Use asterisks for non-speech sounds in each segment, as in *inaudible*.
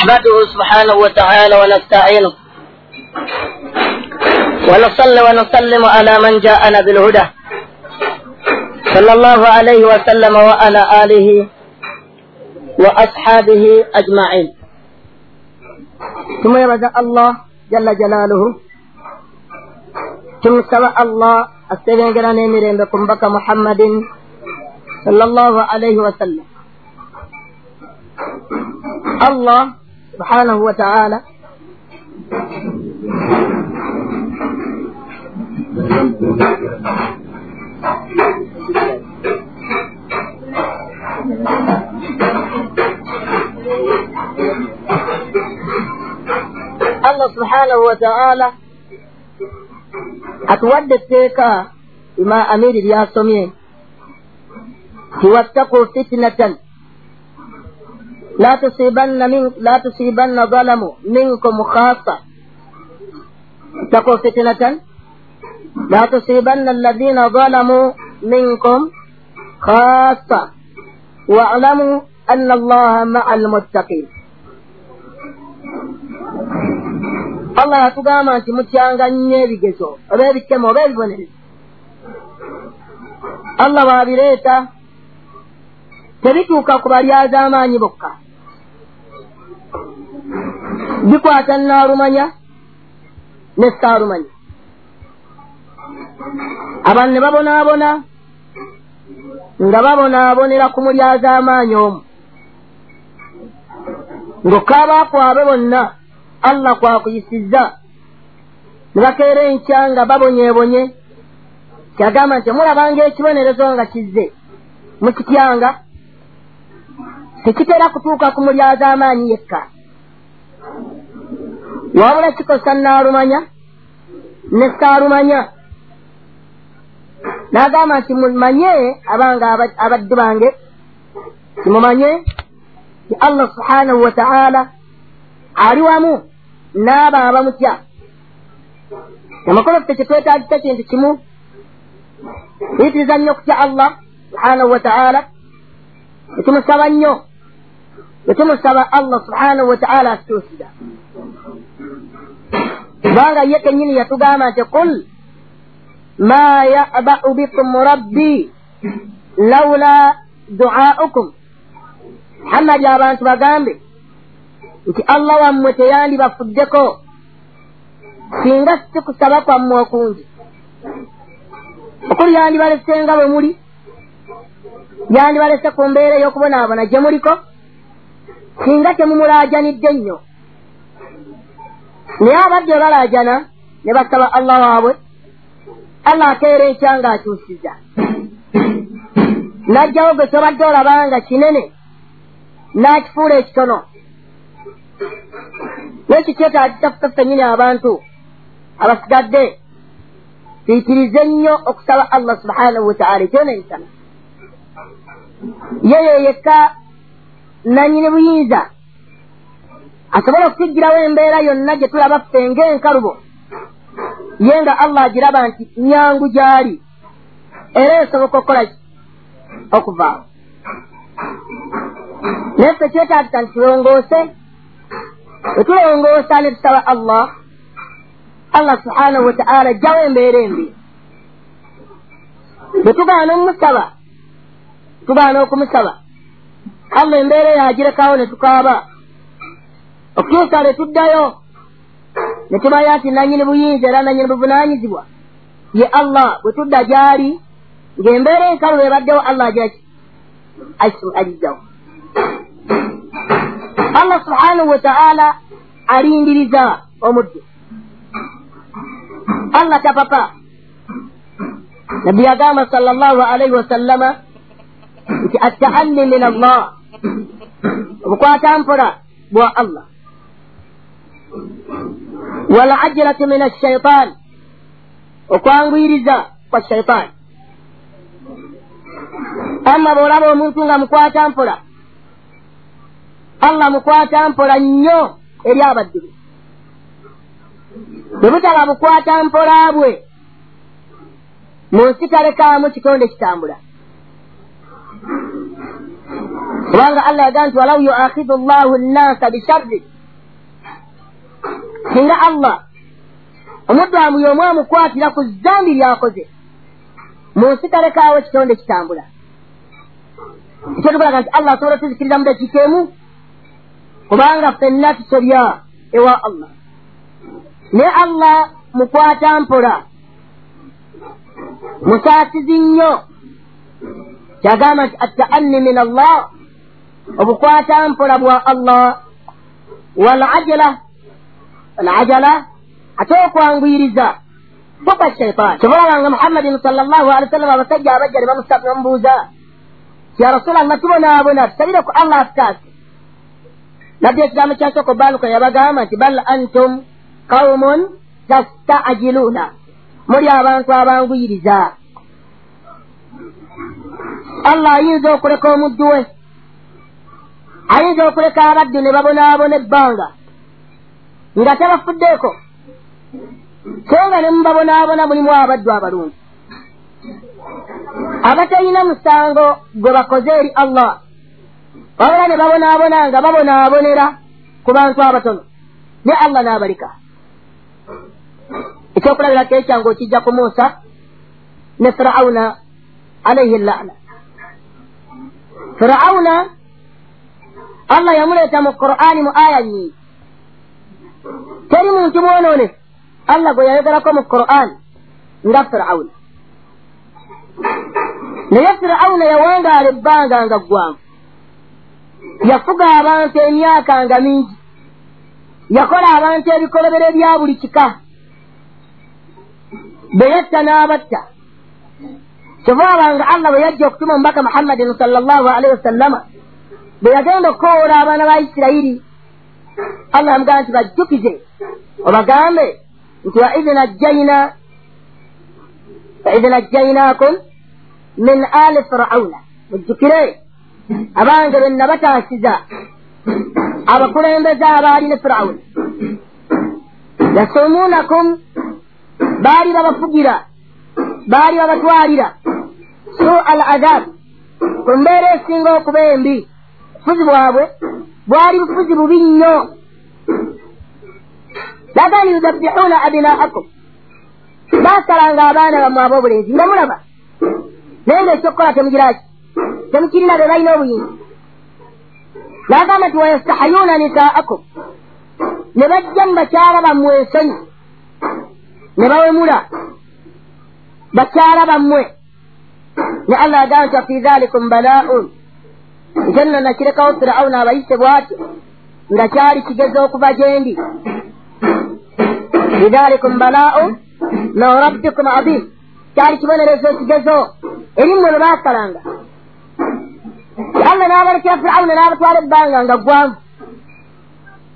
نحمده سبحانه وتعالى ونستعينه ونصلي ونسلم على من جاءنا بالهدى. صلى الله عليه وسلم وعلى آله وأصحابه أجمعين. ثم يرجع الله جل جلاله. ثم سوى الله أستبين قراني مرين بكم بك محمد صلى الله عليه وسلم. الله سبحانه وتعالى الله سبحانه وتعالى atuwadde etteeka ima amiri lyasomye tiwattaquu fitnatan لا تصيبن من لا تصيبن ظلم منكم خاصة. تكون فتنة. لا تصيبن الذين ظلموا منكم خاصة. واعلموا أن الله مع المتقين. allah yatugamba nti mutyanga nnyo ebigezo oba ebikemo oba ebibonerezo allah bw'abireeta tebituuka ku balyazaamaanyi bokka bikwata naalumanya ne saalumanya abantu ne babonaabona nga babonaabonera ku mulyaz'amaanyi omu. Ng'okkaabaakwabe bonna allah kwakuyisizza. Ne bakeera enkya nga babonyeebonye kyagamba nti mulabanga ekibonerezo nga kizze. Mukityanga tekitera kutuuka ku mulyaz'amaanyi yekka. Wabula kikosa naalumanya ne saalumanya n'agamba nti mumanye abanga abaddu bange timumanye ti allah subhanahu wa ta'ala ali wamu n'abo abamutya. Amakolo ffe kyetwetagisa kintu kimu tuyitiriza nnyo okutya allah subhanahu wa ta'ala netumusaba nnyo netumusaba allah subhanahu wa ta'ala asituusiza kubanga ye kenyini yatugamba nti qul ma yaba'u bikum rabbi laula du'aukum muhammadi abantu bagambe nti allah wammwe teyandibafuddeko singa sikusaba kwammwe okungi okuli yandibalese nga bwe muli yandibalese ku mbeera ey'okubonaabona gye muliko singa temumulaajanidde nnyo. Naye abadde balaajana ne basaba allah waabwe allah akeera enkya ng'akyusiza. N'ajjawo gwe tobadde olabanga kinene n'akifuula ekitono. Nekyo kyetaagisa kufeffe nyini abantu abasigadde tuyitirize nnyo okusaba allah subhanahu wataala ekyona ensana yeyo yekka nanyini buyinza? Asobola okutugirawo embeera yonna gye tulaba ffe ng'enkalubo ye nga allah agiraba nti nyangu gy'ali. Era esoboka okukolaki okuvaawo naye ffe kyetaagisa nti tulongoose wetulongoosa ne tusaba allah allah subhanahu wataala jjawo embeera embi. Bwe tugaana omumusaba tugaana okumusaba allah embeera yagirekawo ne tukaaba. Okutuusa lwe tuddayo ne tumanya nti nanyini buyinza era nanyini buvunanyizibwa ye allah bwe tudda gy'ali ng'embeera enkalu ebaddewo allah agiraki agijjawo allah subhanahu wataala alindiriza omuddu. Allah tapapa nabbi yagamba sala llahu alaihi wasallama nti attaalli min allah obukwata mpola bwa allah. Walajratu min ashaitan okwangwiriza kwa shaitan amma bwolaba omuntu nga mukwata mpola allah mukwata mpola nnyo eri abaddu. Be bwe butaba bukwata mpola bwe mu nsi talekaamu kitonde kitambula kubanga allah yagaa nti walau yuakhidu llahu nnasa bisharri. Singa allah omuddu amuye omu amukwatira ku zambi lyakoze. Mu nsi talekaawo ekitonde kitambula ekyo tukulaga nti allah asobola otuzikiriza mu dakiika emu kubanga ffenna tusobya ewa allah. Naye allah mukwata mpola. Musaasizi nnyo. Kyagamba nti attaanni min allah obukwata mpola bwa allah. Walajala alajala ate okwanguyiriza bukwa shaitan kyobalabanga muhammadin sala llahu alihi wasallama abasajja abajja ne bamubuuza ya rasulallah tubonaabona tusabire ku allah afutaasi nabbi ekigambo kyasooka obaluka yabagamba nti bal antum qaumun tastaajiluuna muli abantu abanguyiriza. Allah ayinza okuleka omuddu we ayinza okuleka abaddu ne babonaabona ebbanga nga tabafuddeeko so nga ne mubabonaabona mulimu abaddu abalungi. Abatalina musango gwe bakoze eri allah. Wabula ne babonaabona nga babonaabonera ku bantu abatono ne allah n'abalika ekyokulabirako ekyange okijja ku muusa ne firawuna alaihi llana firawuna allah yamuleeta mu qur'ani mu aya nyingi teri muntu mwonoone allah gwe yayogerako mu qur'ani nga firawuna naye firawuna yawangaala ebbanga nga ggwangu yafuga abantu emyaka nga mingi yakola abantu ebikolobero bya buli kika beyatta n'abatta kyovaabanga allah bwe yajja okutuma omubaka muhammadin sala llahu alaihi wasallama bwe yagenda okukowoola abaana ba isirayiri. Allah yamugamba nti bajjukize obagambe nti waidh najjaina waidh najjainakum min ali firauna mujjukire. Abange be nabataasiza abakulembeze abaali ne firawuna yasumuunakum baali babafugira baali babatwalira. Su al adab ku mbeera esinga okuba embi bufuzi bwabwe bwali bufuzi bubi nnyo lagani yudabihuuna abinaakum. Baasalanga abaana bammwe ab'obulenzi nga mulaba. Naye nga ekyokukola temugiraki temukirina be balina obuyinza. Nagamba nti wayastahayuuna nisaakum. Ne bajja mu bakyala bammwe ensonyi. Ne bawemula. Bakyala bammwe. Ne allah agamba nti wafi dhalikum bala'un ekyo nno nakirekawo firawuna abayise bwatyo nga kyali kigezo okuva gyendi bidhalikum bala'un min rabbikum adim kyali kibonerezo ekigezo. Erimmwe lwe baasalanga allah n'abalekera firawuna n'abatwala ebbanga nga ggwanvu.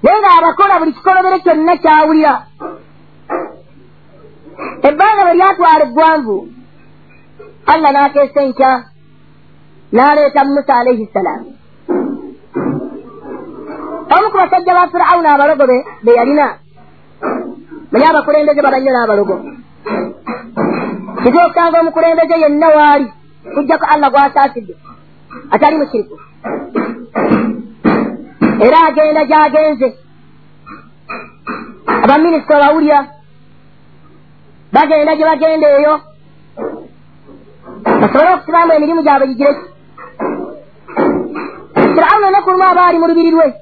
Naye nga abakola buli kikolobero kyonna kyawulira. Ebbanga bwe lyatwala eggwanvu allah n'akeesa enkya n'aleeta musa alaihi ssalaamu omu ku basajja ba firawuna abalogo be be yalina manye abakulembeze babanyo n'abalogo kituukanga omukulembeze yenna waali kujjako allah gw'asaasidde atali mushiriku era agenda gy'agenze abaminisita bawulya bagenda gye bagenda eyo basobole okusibamu emirimu gyabwe gigireki firawuna olunaku lumu aba ali mu lubiri lwe?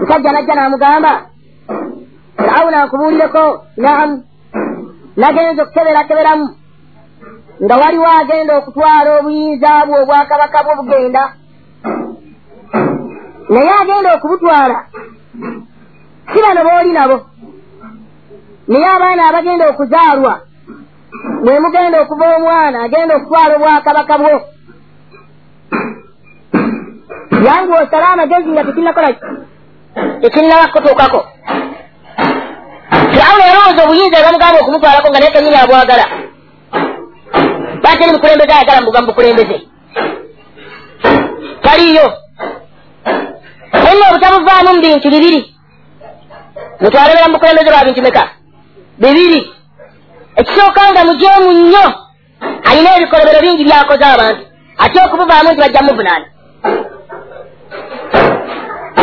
Musajja najja n'amugamba firawuna nkubuulireko naamu nagenza okukeberakeberamu nga waliwo agenda okutwala obuyinza bwe obwakabaka bwe bugenda naye agenda okubutwala si bano booli nabo. Naye abaana abagenda okuzaalwa mwe mugenda okuva omwana agenda okutwala obwakabaka bwo yange osale amagezi nga tekinnakola tekinnaba kutuukako firawuna yalowooza obuyinza ebamugamba okumutwalako nga naye kenyini abwagala bateri mukulembeze ayagala mbuga mubukulembeze taliyo enna obutabuvaamu mu bintu bibiri mutwalebera mubukulembeze lwa bintu meka. Bibiri ekisooka nga mujeemu nnyo alina ebikolobero bingi byakoze abantu ate okubuvaamu nti bajja muvunaana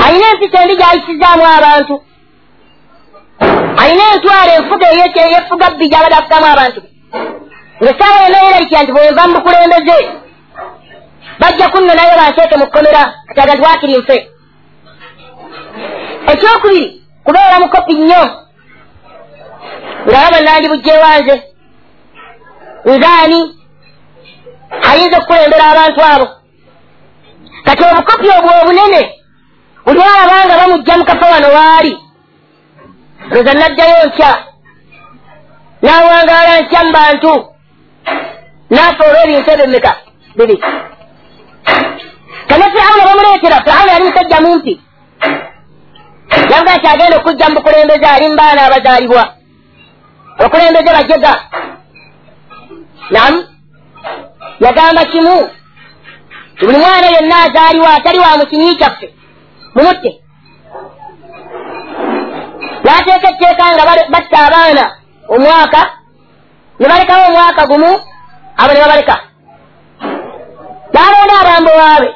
alina empisa embi gyayisizaamu abantu alina entwalo enfuga eyefuga bbi gyabadde afugamu abantu ngaesaawa yenayerakira nti bwenva mu bukulembeze bajja kunnonayo banteeke mu kkomera atagazwakiri nfe ekyokubiri kubeera mukopi nnyo ngaalaba nandi bujjewanze nzaani ayinza okukulembera abantu abo kati obukopi obwo obunene buli alabanga bamugja mukafa wano waali. Loza naddayo nkya. N'awangaala nkya mu bantu. Naafa olw'ebintu ebyo meka bibi kana firawuna bamuleetera firawuna yali musajja mumpi. Yavuga nti agenda okujja mu bukulembeze ali mu baana abazaalibwa. Okulembeze bajega. Namu yagamba kimu. Buli mwana yonna azaaliwo atali wa mu kinyi kyaffe mumutte n'ateeka etteeka nga batta abaana omwaka ne balekawo omwaka gumu? Abo ne babaleka n'abaana abambo waabe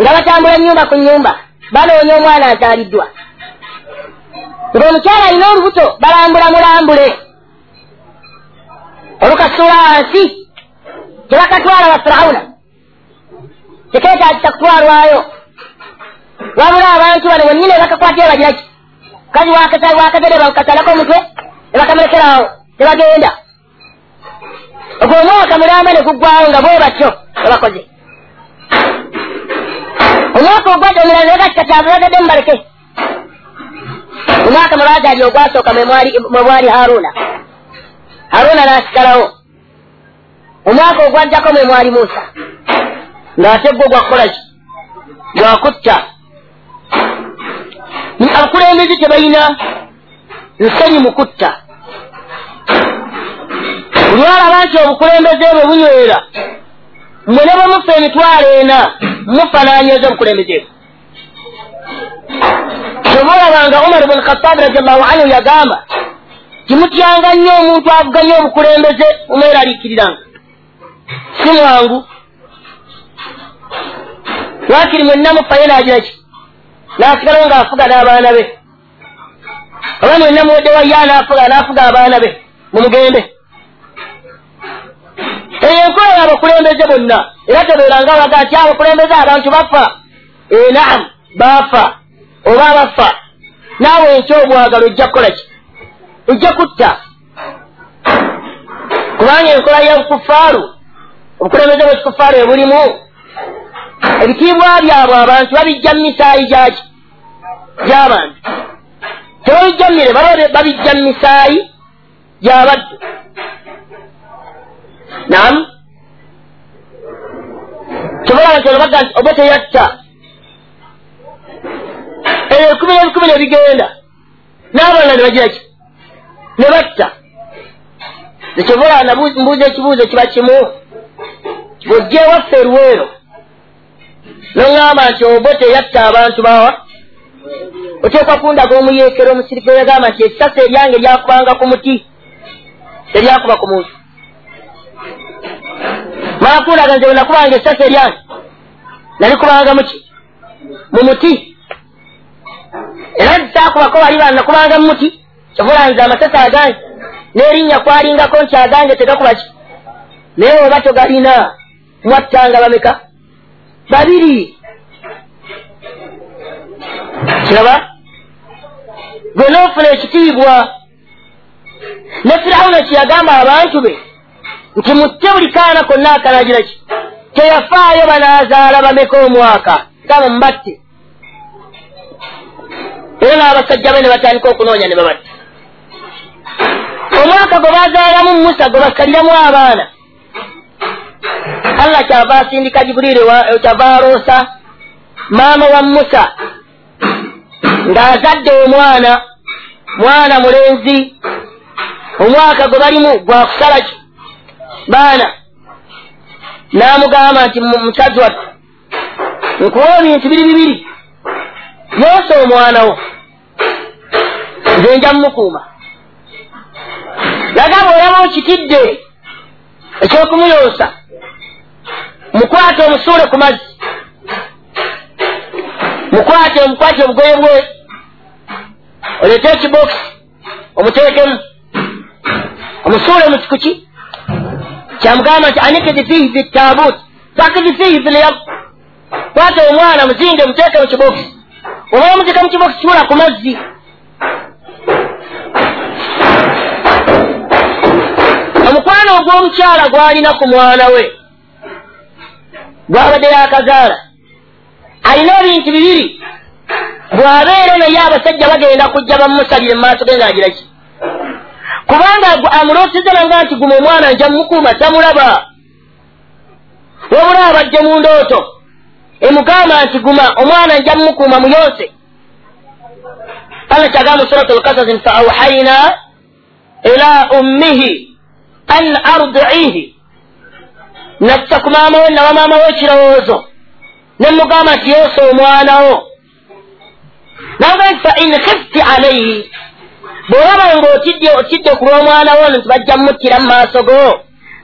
nga batambula nyumba ku nyumba banoonya omwana azaaliddwa ng'omukyala alina olubuto balambula mulambule. Olukasuula wansi tebakatwala ba firawuna tekeetagisa kutwalwayo wabula abantu bano bwennyini bakakwatire bagiraki? Kazi wakagere bakasalako omutwe nebakamulekeraawo tebagenda ogwo omwaka mulamba ne guggwawo nga bwe batyo ebakoze omwaka ogwadde omulala negatikatyabagadde mubaleke omwaka mwe bazaali ogwasooka mwe bwali haruna. Haruna n'asigalawo. Omwaka ogwajjako mwe mwali musa. Ng'ate gwo gwakukolaki gwakutta abakulembezi tebalina nsenyi mukutta olwalaba nti obukulembeze bwe bunywera mwe ne bwe mufa emitwalo ena mufananyiza obukulembeze bwe. Bweolabanga umar bun khatabi radiallahu anhu yagamba timutyanga nnyo omuntu avuganya obukulembeze omweraliikiriranga. Si mwangu. Lwakiri mwenna mufayo nagiraki nasigalawo ngaafuga n'abaana be. Oba mwenna muwedde wayya naafuga naafuga abaana be mumugende. Eyo enkola yabakulembeze bonna era tebeeranga baga nti abakulembeze abantu bafa. Ee naamu baafa oba bafa naawe enkyobwagalo ojja kukolaki ojja kutta. Kubanga enkola yabukufaalu obukulembeze bwekikufaalu ebulimu ebitiibwa byabwe abantu babijja mu misaayi gyaki gy'abantu. Tebabijja mmire baba babijja mu misaayi gy'abaddu namu kyobalaba nti olabaga nti oba teyatta. Eyo ekumi n'ebikumi ne bigenda. N'abalala ne bagira ki? Ne batta. Ekyobalaba nambuuza ekibuuzo kiba kimu. Bwojjeewaffe erwero noŋŋamba nti obo teyatta abantu bawa. Oteekwa kundaga omuyeekero omusirikale yagamba nti essasa eryange lyakubanga ku muti teryakuba ku muntu. Maakundaga nze wenakubanga essasa eryange nalikubanga muki mu muti. Era zisaakubako wali banakubanga mu muti. Kyovulanze amasasa agange n'erinnya kwalingako nti agange tegakubaki naye oba togalina mwattanga bameka babiri kiraba gwe noofuna ekitiibwa ne firawuna kyeyagamba abantu be. Nti mutte buli kaana konna akanagira ki teyafaayo banaazaala bameka omwaka gamba mubatte era n'abasajja be ne batandika okunoonya ne babatta omwaka gwe bazaalamu musa gwe basaliramu abaana allah kyava asindika jibuliiri kyava aloosa maama wa musa. Ng'azadde omwana mwana mulenzi. Omwaka gwe balimu gwakusala ki? Baana n'amugamba nti mukazi wattu nkuwa ebintu biri bibiri. Yoosa omwana wo. Nze nja mumukuuma yagamba olaba okitidde ekyokumuyoosa mukwate omusuule ku mazzi. Mukwate omukwate obugoye bwe oleete ekibokisi omuteekemu. Omusuule mu kikuki? Kyamugamba nti anikidi fihi bitabuti fakidi fihi filyam kwata omwana muzinge muteeke mu kibokisi oba omuteeka mu kibokisi kiwula ku mazzi. Omukwano ogw'omukyala gw'alina ku mwana we gwabadde yakazaala alina ebintu bibiri. Bw'abeera naye abasajja bagenda kujja bamusalire mu maaso ge ngaagiraki kubanga amulooteza nanga nti guma omwana nja mumukuuma tamulaba. Wabula abadde mu ndooto emugamba nti guma omwana nja mumukuuma muyonse allah kyagamba suratu lkasasin fa auhaina ila ummihi an ardiihi nassa ku maama we nawa maama we ekirowoozo nemugamba nti yoosa omwanawo. Naga nti fa in khifti alaihi bwolaba nga otidde otidde ku lw'omwana wo nti bajja mmuttira mu maaso go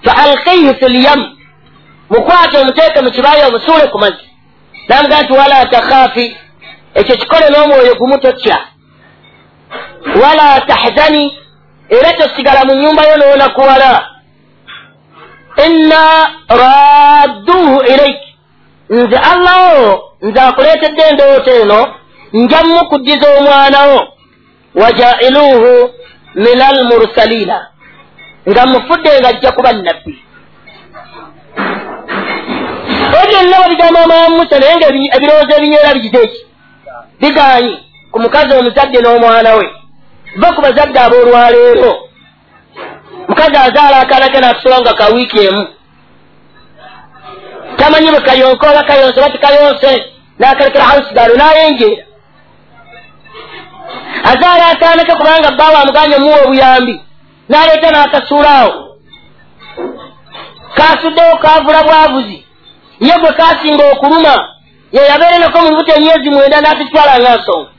fa alkaihi fi lyamu mukwate omuteeke mu kibaayo omusuule ku mazzi. Namuga nti wala takhaafi. Ekyo kikole n'omwoyo gumu totya wala tahzani era tosigala mu nnyumba yo n'onakuwala inna radduhu ilaiki nze allaho nze akuleetedde endowooto eno nja mukuddiza omwana wo wajailuuhu min almursalina nga mufudde nga ajja kuba nnabbi ebyonna babigamba mama musa naye nga ebirowoozo ebinywera bigize eki biganyi ku mukazi omuzadde n'omwana we va ku bazadde ab'olwaleero mukazi azaala akaana ke natusula nga kawiiki emu tamanyi bwe kayonke oba kayonse oba tikayonse n'akalekera hausigalo n'ayenjeera azaala akaana ke kubanga bbaawe amuganye omuwa obuyambi n'aleeta n'akasuulaawo kaasuddewo kaavula bwavuzi. Ye gwe kaasinga okuluma ye yabeerenako mu mbuto emyezi mwenda n'atitwala nga nsonga.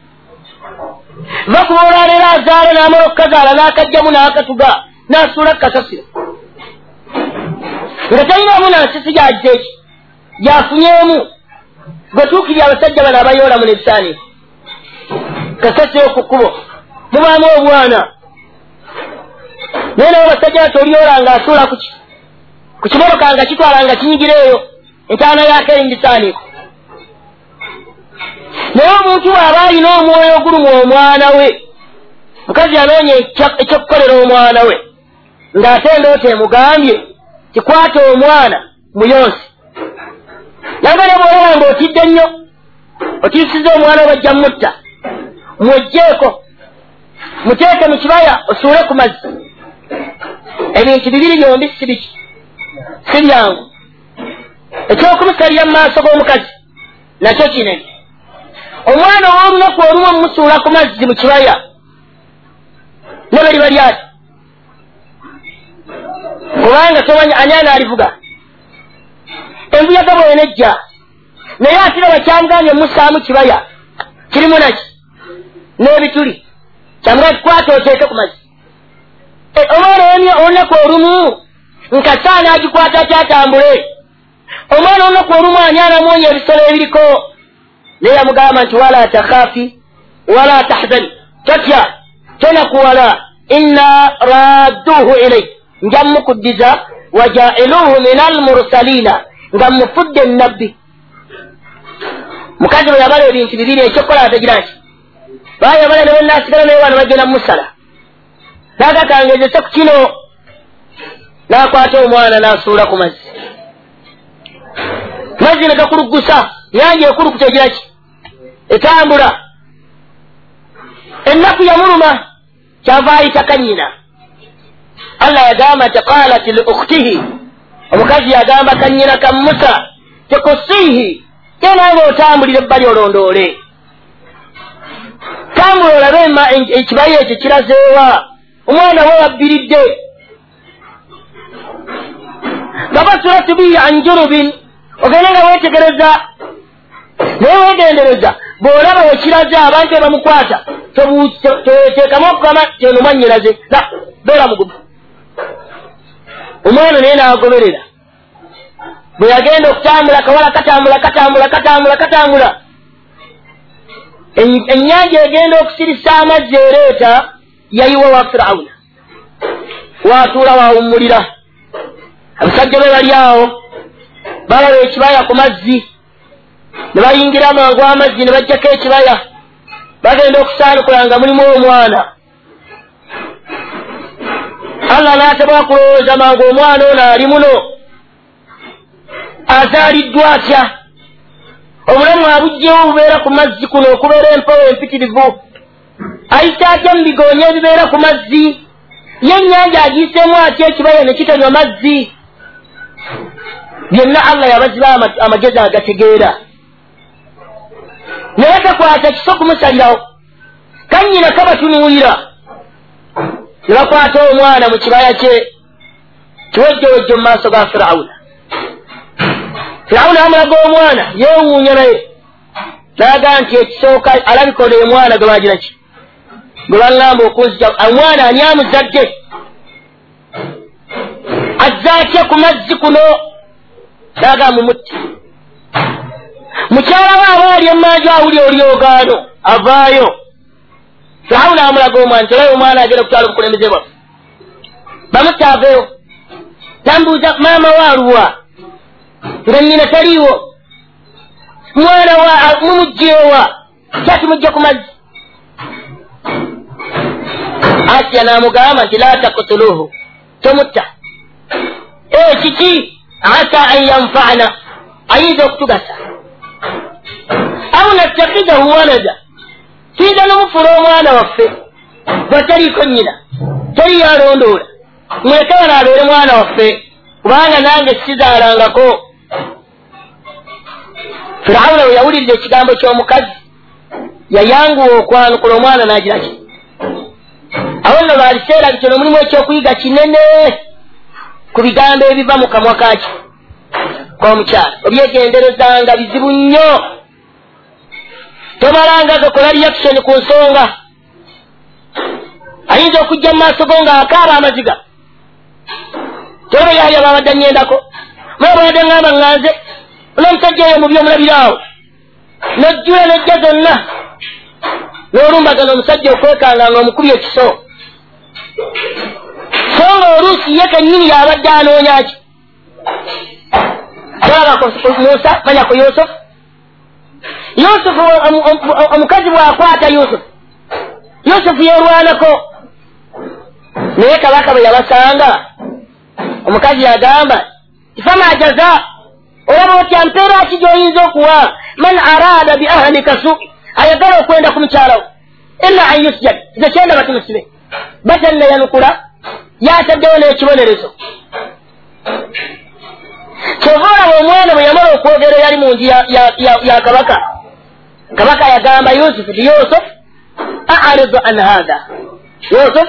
Va kuba olwaleero azaala n'amala okukazaala n'akajjamu n'akatuga n'asuula kukasasiro nga talinamu nansisi gyagisa eki gyafunyeemu gwe tuukiri abasajja bano abayoolamu nebisaanifu kasasiro ku kkubo mubaamu obwana naye nabo basajja bati olyola nga asuula kuki ku kimotoka nga kitwala nga kinyigira eyo entaana yako erindisaanifu naye omuntu bw'aba alina omwoyo ogulumu omwana we. Mukazi yanoonya ekyokukolera omwana we ng'ate endooto emugambye kikwata omwana muyonsi nanga ne bwolaba nga otidde nnyo otiisiza omwana we bajja mutta. Mwejjeeko muteeke mu kibaya osuule ku mazzi. Ebintu bibiri byombi si biki? Si byangu. Ekyokumusalira mu maaso g'omukazi nakyo kinene omwana ow'olunaku olumu omumusuula ku mazzi mu kibaya ne bali bali ati kubanga tomanyi ani anaalivuga? Envuyaga bwenejja naye atiraba kyamugambye omusaamu kibaya kirimu naki? N'ebituli. Kyamugaa kikwata oteeke ku mazzi. Omwana olunaku olumu nkasaana agikwata kyatambule. Omwana olunaku olumu ani anamwonya ebisolo ebiriko? Naye yamugamba nti wala takhaafi wala tahzani totya tonakuwala inna radduhu ilaik nja mukuddiza wajailuhu min almursalina nga mufudde ennabbi mukazi bwe yabala ebintu bibiri ekyokukola ategira nti bayabala ne benasigala naye wana bagenda mumusala nagatangezese ku kino nakwata omwana nasuula ku mazzi. Mazzi ne gakulugusa yanja ekulukuta egira ki? Etambula. Ennaku yamuluma kyava ayita kanyina allah yagamba nti qalat liukhtihi. Omukazi yagamba kanyina ka musa. Tekusiihi yenanga otambulire ebbali olondoole. Tambula olabe ekibayo ekyo kirazeewa. Omwana we wabbiridde. Nga basuratu bihi an junubin. Ogende nga weetegereza. Naye weegendereza bw'olaba wekiraze abantu ebamukwata teekamu okugamba la beera mugumu omwana naye n'agoberera. Bwe yagenda okutambula kawala katambula katambula katambula katambula. Ennyanja egenda okusirisa amazzi ereeta yayiwa wa firawuna. Watuula wawummulira. Abasajja be bali awo balaba ekibaya ku mazzi ne bayingira amangu amazzi ne bajjako ekibaya. Bagenda okusaanikula nga mulimu omwana allah n'atebwa kulowooza mangu omwana ono ali muno azaaliddwa atya? Obulamu abugjewo obubeera ku mazzi kuno okubeera empewo empitirivu. Ayise atya mu bigonyo ebibeera ku mazzi? Ye ennyanja agiiseemu atya ekibaya ne kitanywa mazzi? Byonna allah yabaziba amagezi agategeera. Naye kakwata kiso kumusalirawo. Kannyina kabatunuulira ne bakwata omwana mu kibaya kye. Kiwejjowejjo mu maaso ga firawuna. Firawuna amulaga omwana yeewuunya naye. Naga nti ekisooka alabika ono omwana gwe bagira ki? Gwe baŋŋamba okunzija omwana ani amuzadde? Azzaatya ku mazzi kuno. Naga mumutti mukyala we aba ali emmanju awuli olyogaano avaayo firawuna amulaga omwana nti olayo omwana agenda kutwala obukulembeze bwaffe bamutti aveewo tambuuza maama waaluwa nga nyina taliiwo mwana wa mumugjeewa kyatumujja ku mazzi asiya n'amugamba nti la takutuluhu tomutta e kiki asa an yanfaana ayinza okutugasa au nattakidahu walada tuyinza nomufuula omwana waffe. Gwataliiko nnyina teri yalondoola mweke bano abeere mwana waffe kubanga nange sizaalangako. Firawuna we yawuliriza ekigambo ky'omukazi yayanguwa okwanukula omwana n'agiraki awo nno baaliseera bitono mulimu ekyokuyiga kinene ku bigambo ebiva mu kamwa kaki k'omukyala. Obyegenderezanga bizibu nnyo tobalanga gakola reaction ku nsonga. Ayinza okujja mu maaso go ng'akaaba amaziga. Toba yaya babadde nyendako mwabadde ŋŋamba ŋŋanze olwomusajja eyo mubi omulabiraawo nojjula nejja zonna n'olumbagana omusajja okwekanga nga omukubye ekiso. So nga oluusi ye kennyini yabadde anoonyaki musa manyako yusufu yusufu omukazi bw'akwata yusufu yusufu yerwanako naye kabaka bwe yabasanga omukazi yagamba fama jaza olaba otya mpeera ki gyoyinza okuwa? Man arada bi ahlika sui ayagala okwenda ku mukyalawo ila an yusjad. Nze kyenda batimusibe batannayanukula yataddewo n'ekibonerezo. Kyova olaba omwana bwe yamala okwogera yali mu nju ya kabaka kabaka yagamba yusufu ti yusuf aridu an hatha yusuf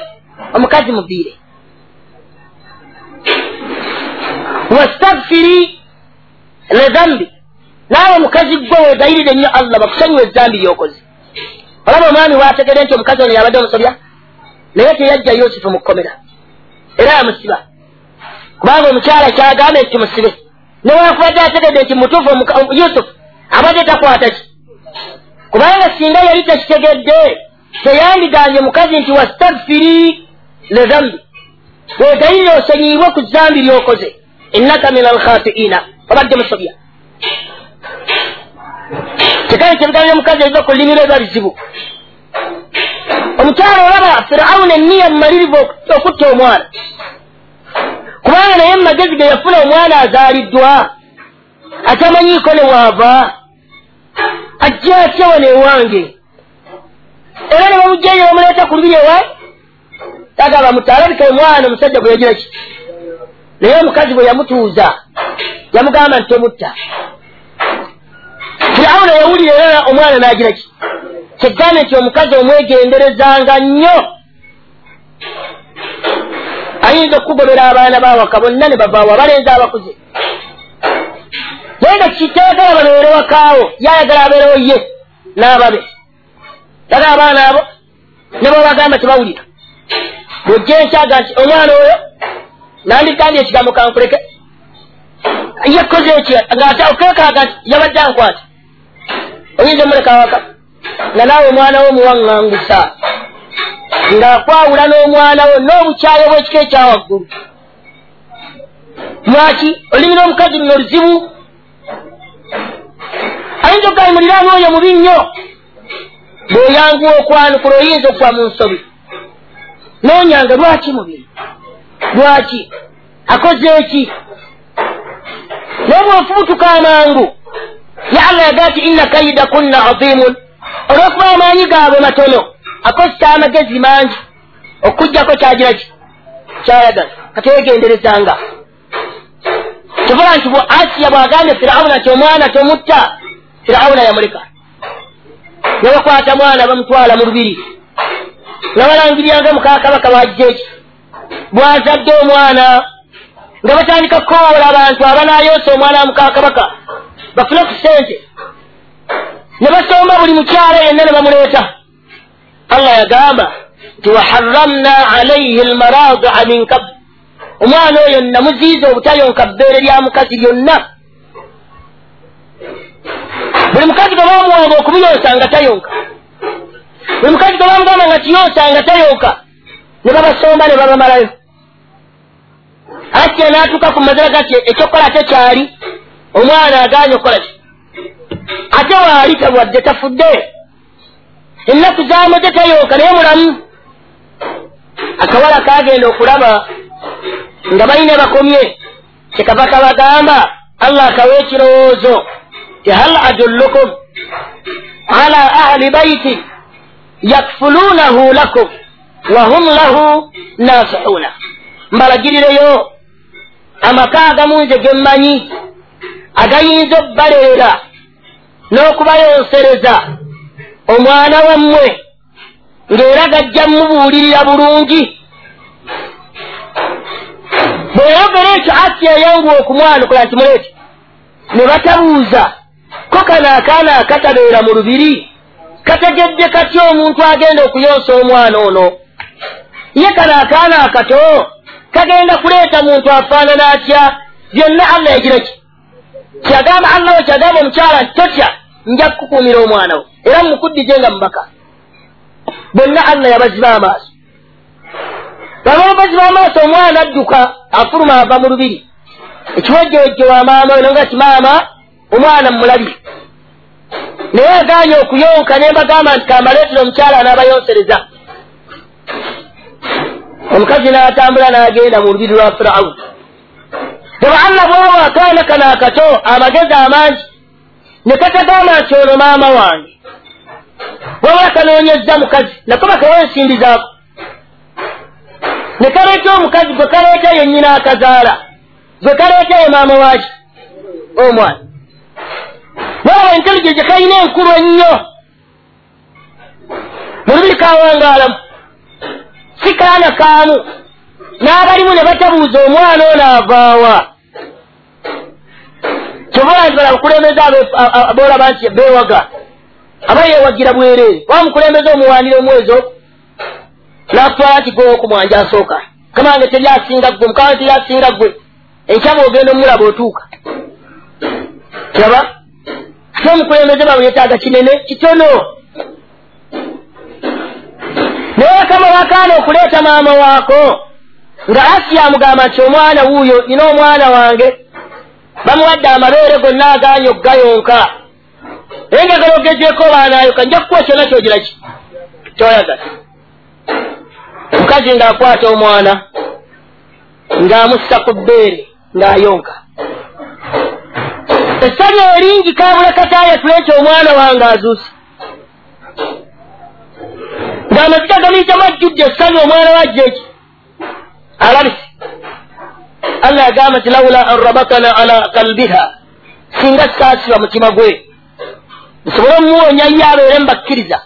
omukazi muviire wastagfiri lezambi naawe omukazi gwe wegayirire nnyo allah bakusonyiwa ezambi lyokoze olaba omwami wategere nti omukazi ono yabadde omusobya? Naye teyajja yusufu mukukomera era yamusiba kubanga omukyala kyagambe nti musibe newakubadde ategedde nti mutuufu yusufu abadde takwata ki kubanga singa yali tekitegedde teyandiganye mukazi nti wastagfiri lezambi wegayirire osonyiibwe ku zambi lyokoze innaka min alkhatiina obadde musobya. Kikale kyebigambo omukazi ebiva ku llimiro ebiba bizibu. Omukyalo olaba firawuna enniya mumalirivu okutta omwana. Kubanga naye mumagezi ge yafuna omwana azaaliddwa atamanyiiko ne waava ajja atya wano ewange? Era ne bamugjayo bamuleeta ku lubiri ewa agamba mutta alabika omwana omusajja gwe yagira ki? Naye omukazi bwe yamutuuza yamugamba nti tomutta firawuna yawulira era omwana n'agira ki? Kyeggane nti omukazi omwegenderezanga nnyo. Ayinza okukugobera abaana bawaka bonna ne bavaawo abalenzi abakuze naye nga kitayagala babeere wakaawo yayagala abeerewo ye n'ababe. Yaga abaana abo ne bwebagamba tebawulira. Bwojja enkyaga nti omwana oyo nandikandi ekigambo kankuleke. Yakoze eki ngaate okekaaga nti yabadde ankwata oyinza omuleka waka nga naawe omwana wo muwaŋŋangusa ng'akwawula n'omwana wo n'obukyayo bw'ekika ekyawaggulu lwaki olimi n'omukazi luno luzibu ayinza okugayimuliraani oyo mubi nnyo. Bw'oyanguwa okwanukula oyinza okuva mu nsobi. Noonyanga lwaki mubi? Lwaki? Akoze eki naye bw'ofubutuka amangu. Ye allah yagaa ti inna kayida kunna azimun. Olw'okuba amaanyi gaabwe matono akozesa amagezi mangi okugjako kyagira ki? Kyayagala. Kategenderezanga kivuga nti asiya bw'agambye firawuna ti omwana tomutta firawuna yamuleka nebakwata mwana bamutwala mu lubiri. Nga balangiryanga mukakabaka bajja eki bwazadde omwana nga batandika kukoola abantu abanayoosa omwana wa mukakabaka bafune ku sente ne basomba buli mukyala yenna ne bamuleeta. Allah yagamba nti waharamna alaihi lmaradia min kab omwana oyo namuziiza obutayonka bbeere lya mukazi lyonna buli mukazi gwe bamuwanga okumuyonsa nga tayonka. Buli mukazi gwe bamugamba nga kiyonsa nga tayonka ne babasomba ne babamalayo. Atya n'atuuka ku mazira gati ekyokukola ate kyali omwana aganye okukola ki? Ate waali tabwadde tafudde. Ennaku zamuze tayonka naye mulamu. Akawala kagenda okulaba nga balina bakomye. Kyekava kabagamba allah akawa ekirowoozo ti hal adullukum ala ahli baiti yakfuluunahu lakum wahum lahu nasihuna mbalagirireyo amaka agamu nze ge mmanyi agayinza obbaleera n'okubayonsereza omwana wammwe ng'era gajja mubuulirira bulungi bweyogera ekyo asiya yanguwa okumwanukula nti muleeti ne batabuuza ko kano akaana akatabeera mu lubiri? Kategedde kati omuntu agenda okuyonsa omwana ono? Ye kano akaana akato kagenda kuleeta muntu afaanana atya? Byonna allah yagira ki? Kyagamba allah we kyagamba omukyala nti totya nja kukukumira omwana wo. Era mumukuddije nga mubaka bonna allah yabaziba amaaso baba babaziba amaaso omwana adduka afuluma ava mu lubiri. Ekiwejjewejje wa maama we nonga ti maama omwana mulabi naye aganye okuyonka ne mbagamba nti kambaleetera omukyala n'abayonsereza omukazi n'atambula n'agenda mu lubiri lwa firawuni eba allah bwawo akaana kano akato amagezi amangi. Ne katagamba nti ono maama wange. Wabula kanoonyezza mukazi nako bakawa ensimbi zaako ne kaleeta omukazi gwe kaleeta yennyina akazaala gwe kaleeta ye maama waki omwana. Waawe entelige gye kalina enkulu ennyo. Mu lubiri kawangaalamu si kaana kaamu. N'abalimu ne batabuuza omwana ono avaawa kyobalanzibala abakulembeze aboolaba nti beewaga aba yeewagira bwereere wa mukulembeze omuwandire omwezi ogwo n'akutwala nti gwe okumwanja asooka. Kamange teryasinga gwe mukama teryasinga gwe enkyaba ogenda omulaba otuuka kiraba ate omukulembeze bawe yetaaga kinene kitono. Naye bakama bakaana okuleeta maama waako nga asiya amugamba nti omwana wuuyo nina omwana wange. Bamuwadde amabeere gonna aganye okugayonka. Naye njagala ogezeko baanayoka nja kukuwa kyona kyogira ki? Kyoyagala omukazi ng'akwata omwana ng'amussa ku bbeere ng'ayonka. Essanyu eringi kabula kataaya tulekyo omwana wange azuuse. Ng'amaziga gamuyitamu ajjudde essanyu omwana wajja eki? Alabise. Allah yagamba nti laula an rabatana ala kalbiha singa saasiba mutima gwe. Nsobole omumuwonya ye abeere mubakkiriza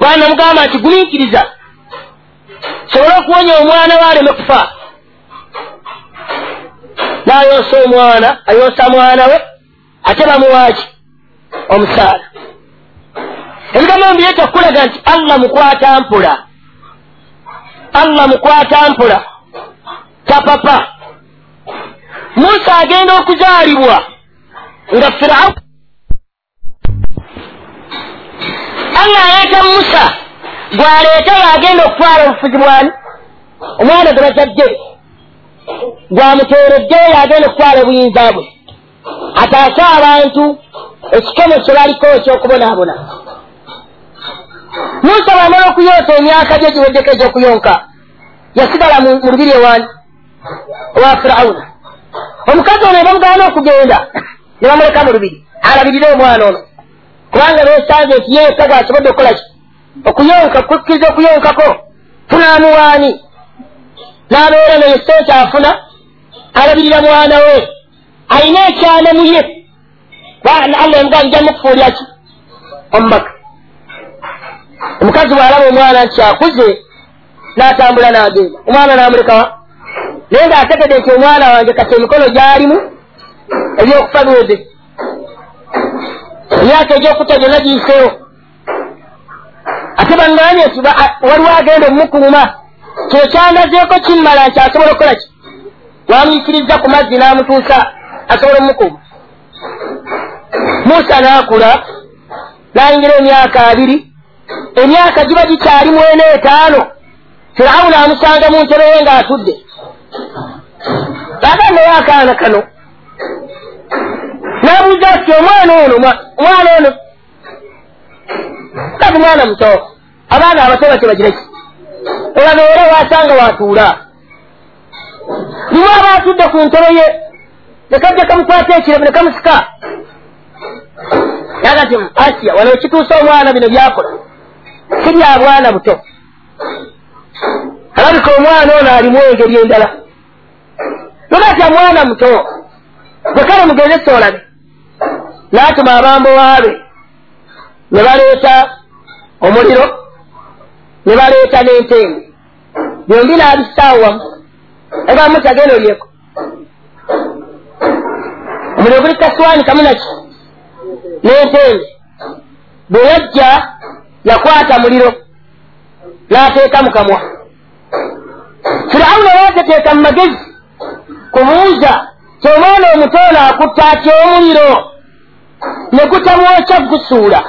bwana mugamba nti gumiikiriza sobole okuwonya omwana we aleme kufa n'ayonsa omwana ayonsa mwana we ate bamuwaaki omusaala. Ebigambo mbireeta okukulaga nti allah mukwata mpula. Allah mukwata mpula. Tapapa musa agenda okuzaalibwa nga firawu allah aleeta musa gwaleeta yagenda okutwala obufuzi bwani omwana gwe bajjadde gwamuteereddeyo yagenda okutwala obuyinza bwe. Ataase abantu ekikomo kye baliko ekyokubonaabona. Musa bwamala okuyonka emyaka gye giweddeko egyokuyonka yasigala mu lubiri ewani owa firawuna. Omukazi ono bamugaana okugenda ne bamuleka mu lubiri. Alabirire omwana ono. Kubanga besanze nti yeyekka gwasobodde okukolaki okuyonka kukkiriza okuyonkako. Tunaamuwaani n'abeera naye sente afuna alabirira mwana we. Alina ekyana mu ye. Allah emugaa nja mukufuulyaki omubaka. Omukazi bw'alaba omwana nti akuze n'atambula n'agenda. Omwana n'amulekawa naye ng'ategede nti omwana wange kati emikono gy'alimu ebyokufa biweze emyaka egyokutta gyonna giyiseewo ate baŋŋaanye nti waliwo agenda omumukuuma kino kyanazeeko kimmala nti asobola okukola ki wamuyikiriza ku mazzi n'amutuusa asobola omumukuuma musa n'akula n'ayingira emyaka abiri emyaka giba gikyali mwena etaano firawuna amusanga mu ntebe ye ng'atudde agandayo akaana kano. N'abuuza ati omwana ono omwana ono kati mwana muto abaana abato batyo bagireki olabeera wasanga watuula nimu aba atudde ku ntebe ye nekajja kamukwata ekiremu nekamusika yaga ti asiya wano ekituusa omwana bino byakola si bya bwana buto. Alabika omwana ono alimu engeri endala. Nogatya mwana muto gwekale mugenze soolabe n'atuma abambo waabe ne baleeta omuliro ne baleeta n'entembe. Byombi n'abisaawo wamu egamu tagenda olyeko. Omuliro guli kaswani kamu naki n'entembe. Bwe yajja yakwata muliro n'ateeka mu kamwa. Firawuna yateteeka mu magezi kubuuza kyomwana omutoolo akutta atya omuliro? Ne gutamwokya gusuula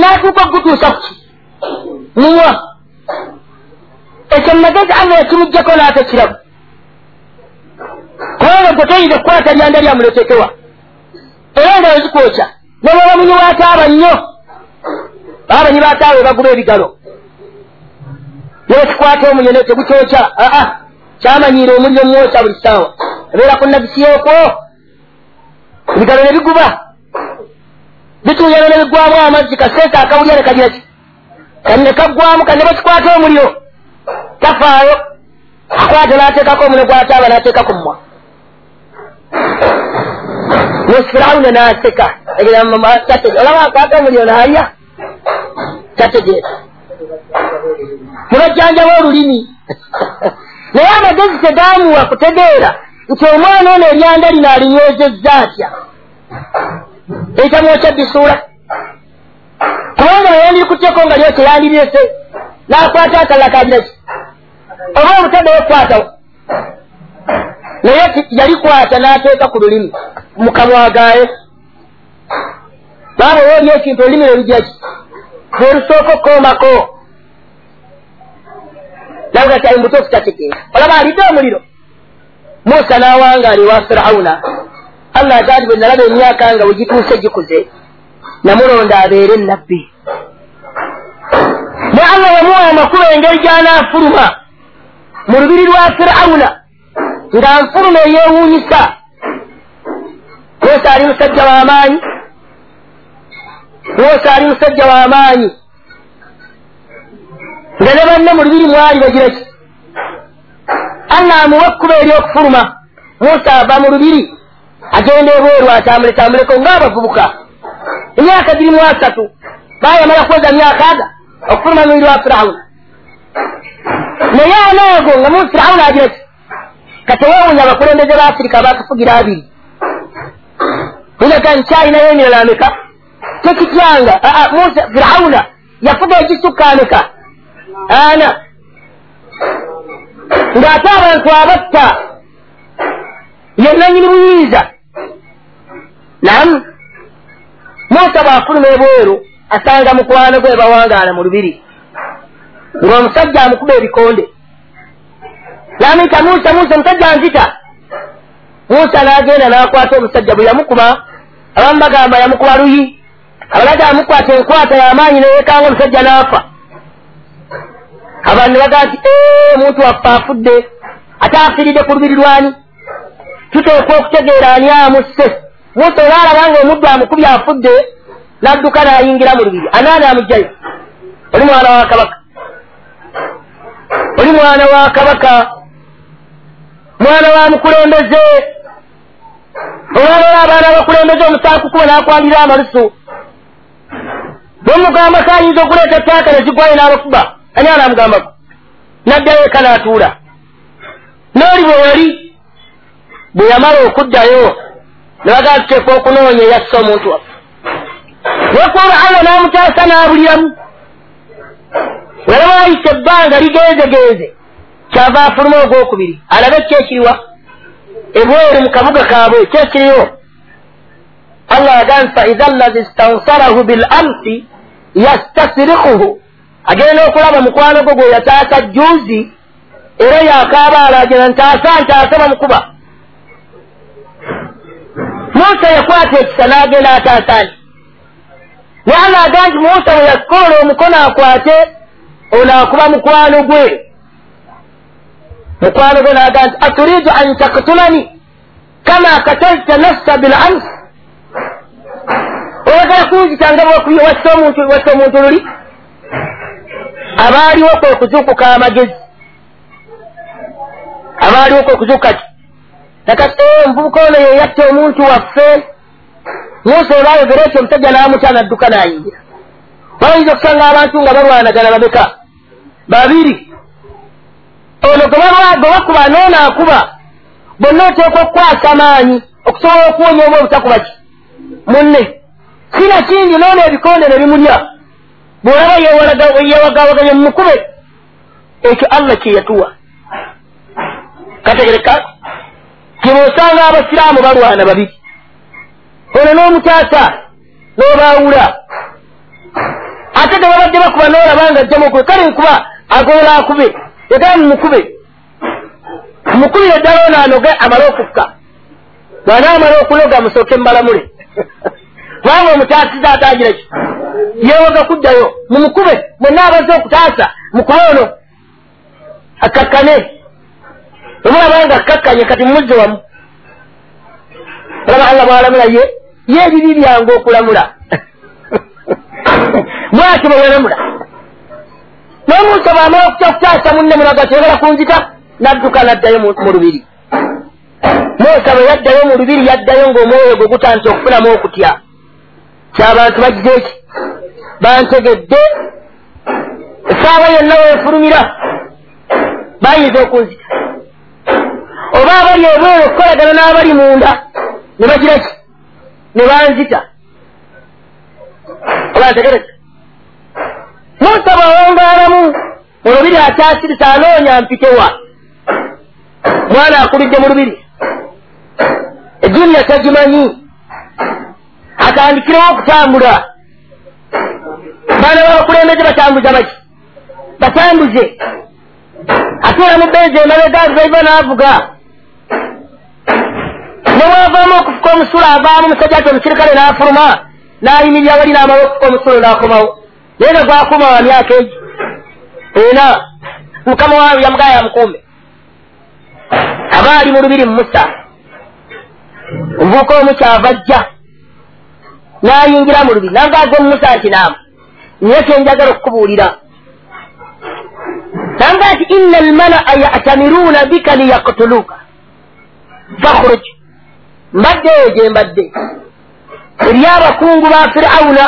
n'atuuka okugutuusa kuki munywa ekyo mumagezi allah yakimuggyako n'atekirabu kubanga gwe toyinza okukwata lyanda lya muletekewa era nga wezikwokya nebaba munyi wataaba nnyo babanyi bataawe baguba ebigalo nekikwata omuliro tegukyokya aa kyamanyiire omuliro mwokya buli ssaawa ebeera ku nabisi yokwo ebigalo ne biguba bituuyana ne bigwamu amazzi kaseeka akawulya ne kagira ki kanne kaggwamu kanne bakikwata omuliro. Tafaayo. Akwata n'ateekako omuliro gwataaba n'ateeka ku mmwa firawuna n'aseka. Olaba akwata omuliro n'alya. Tategeera nebajjanjaba olulimi. *laughs* Naye amagezi tegamuwa kutegeera nti omwana ono eryanda lino alinywezezza atya eitamwokya bisuula kubanga nayandirikutyeko nga lyose yandiryese nakwata akalala kagiraki oba obutadde okukwatawo naye yalikwata n'ateeka ku lulimi mukamwagaye baaba oba oli ekintu olulimi lwerujaki lwelusooka okukoomako naga ti ayimutuufu tategeera olaba alidde omuliro. Musa n'awangaala ewa firawuna allah agaati bwe nalaba emyaka nga bwe gituuse gikuze. Namulonda abeere nabbi. Ne allah yamuwa amakulu engeri gy'anaafuluma mu lubiri lwa firawuna nga nfuluma eyeewuunyisa musa ali musajja w'amaanyi musa ali musajja w'amaanyi nga ne banne mu lubiri mwali bagira ki allah amuwa ekkuba eryokufuluma musa ava mu lubiri agenda ebweru atambule tambuleko ng'abavubuka emyaka girimu asatu bayamala kweza myaka aga okufuluma mu lubiri lwa firawuna naye anaago nga mu firawuna agira ki katewewunya abakulembeze ba afirika bakafugira abiri inaga nkyalinayo emirala ameka tekityanga musa firawuna yafuga egisukka ameka ana. Ng'ate abantu abatta ye nanyini buyinza namu musa bw'afuluma ebweru asanga mukwano gwe bawangaala mu lubiri. Ng'omusajja amukuba ebikonde. Namuyita musa musa omusajja nzita musa n'agenda n'akwata omusajja bwe yamukuba abamu bagamba yamukuba luyi. Abalaga amukwata enkwata y'amaanyi neyekanga omusajja n'afa. Abantu ne bagaa nti omuntu waffe afudde ate afiiridde ku lubiri lwani tuteekwa okutegeera ani amusse? Musa olaalaba nga omuddu amukubye afudde n'adduka n'ayingira mu lubiri. Anaani amugjayo oli mwana wa kabaka. Oli mwana wa kabaka. Mwana wa mukulembeze. Olwalola abaana abakulembeze omusaakukuba n'akwalira amalusu. Bwemugamba ko ayinza okuleeta taaka nezigwayo n'abakuba ani anaamugambako n'addayo eka n'atuula. N'oli bwe wali bwe yamala okuddayo ne bagaa tuteeka okunoonya eyasse omuntu waffe. Allah n'amutaasa n'abuliramu. Wera waayisa ebbanga ligenzegenze kyava afuluma ogwokubiri alabe ki ekiriwa ebweru mu kabuga kaabwe ki ekiriwo allah agambi faiza allazi stansarahu bil amsi yastasirikuhu. Agenda okulaba mukwano gwo gwe yataasa juzi era yakaaba alagera ntaasa ntaasa bamukuba musa yakwata ekisa n'agenda ataasani naye aga nti musa bwe yakoola omukono akwate ono akuba mukwano gwe mukwano gwe naga nti aturidu an taktulani kama katalta nafsa bil ams oyagala kunzitanga wassa omuntu luli abaaliwo kwe kuzuukuka amagezi abaaliwo kwe kuzuuka ti nakati omuvubuka ono yeyatta omuntu waffe. Musa oba ayogera ekyo omusajja n'amuta nadduka n'ayingira. Bayinza okusanga abantu nga balwanagana babeka. Babiri ono gwe bakuba noono akuba bonna oteekwa okukwasa amaanyi okusobola okuwonya oba obutakuba ki? Munne. Sina kindi noono ebikonde ne bimulya. Bwolaba yewagawaganye mumukube ekyo allah kyeyatuwa kategereka tibwosanga abasiraamu balwana babiri ono n'omutaasa n'obaawula. Ate tebabadde bakuba n'olaba nga ajjamu okube kale nkuba agola akube yagala mumukube mumukubire ddala ono anoge amale okukka. Bwana amale okunoga musooke mubalamule *laughs* kubanga omutaasiza atagira ki? Yewoga kuddayo mumukube mwenna abaze okutaasa mukube ono akakkane omulabanga akakkanye kati mumuzze wamu. Olaba allah bwalamula ye ye ebibi byange okulamula. *laughs* Bwatyo bweyalamula nomusa bwamala okutya okutaasa munne munaga tegala kunzita nadduka naddayo mu lubiri. Musa bwe yaddayo mu lubiri yaddayo ng'omwoyo gwe gutandise okufunamu okutya. Kyabantu bagize eki bantegedde. Esaawa yonna wefulumira. Bayinza okunzita oba abali ebweru okukolagana n'abali munda ne bagira ki? Ne banzita. Oba ntegereza musa bwawongaalamu mu lubiri akyasirisa anoonya mpitewa mwana akulidde mu lubiri eduniya tagimanyi atandikirewo okutambula. Baana babakulembeze batambuza baki batambuze. Atuula mu benzi emabega zaiva n'avuga newavaamu okufuka omusula avaamu omusajja ati omusirikale n'afuluma n'ayimirira wali n'amala okufuka omusulo n'akomawo naye nga gwakuma wa myaka egi ena mukama waawe yamugaya yamukuume aba ali mu lubiri mumusa omuvuuka omu kyava ajja n'ayingira mu lubiri nangaaga omumusa nti naamu niye kyenjagala okukubuulira. Nanga nti inna almalaa yatamiruuna bika liyaktuluuka fakhruj mbaddeeyo gye mbadde. Eri abakungu ba firawuna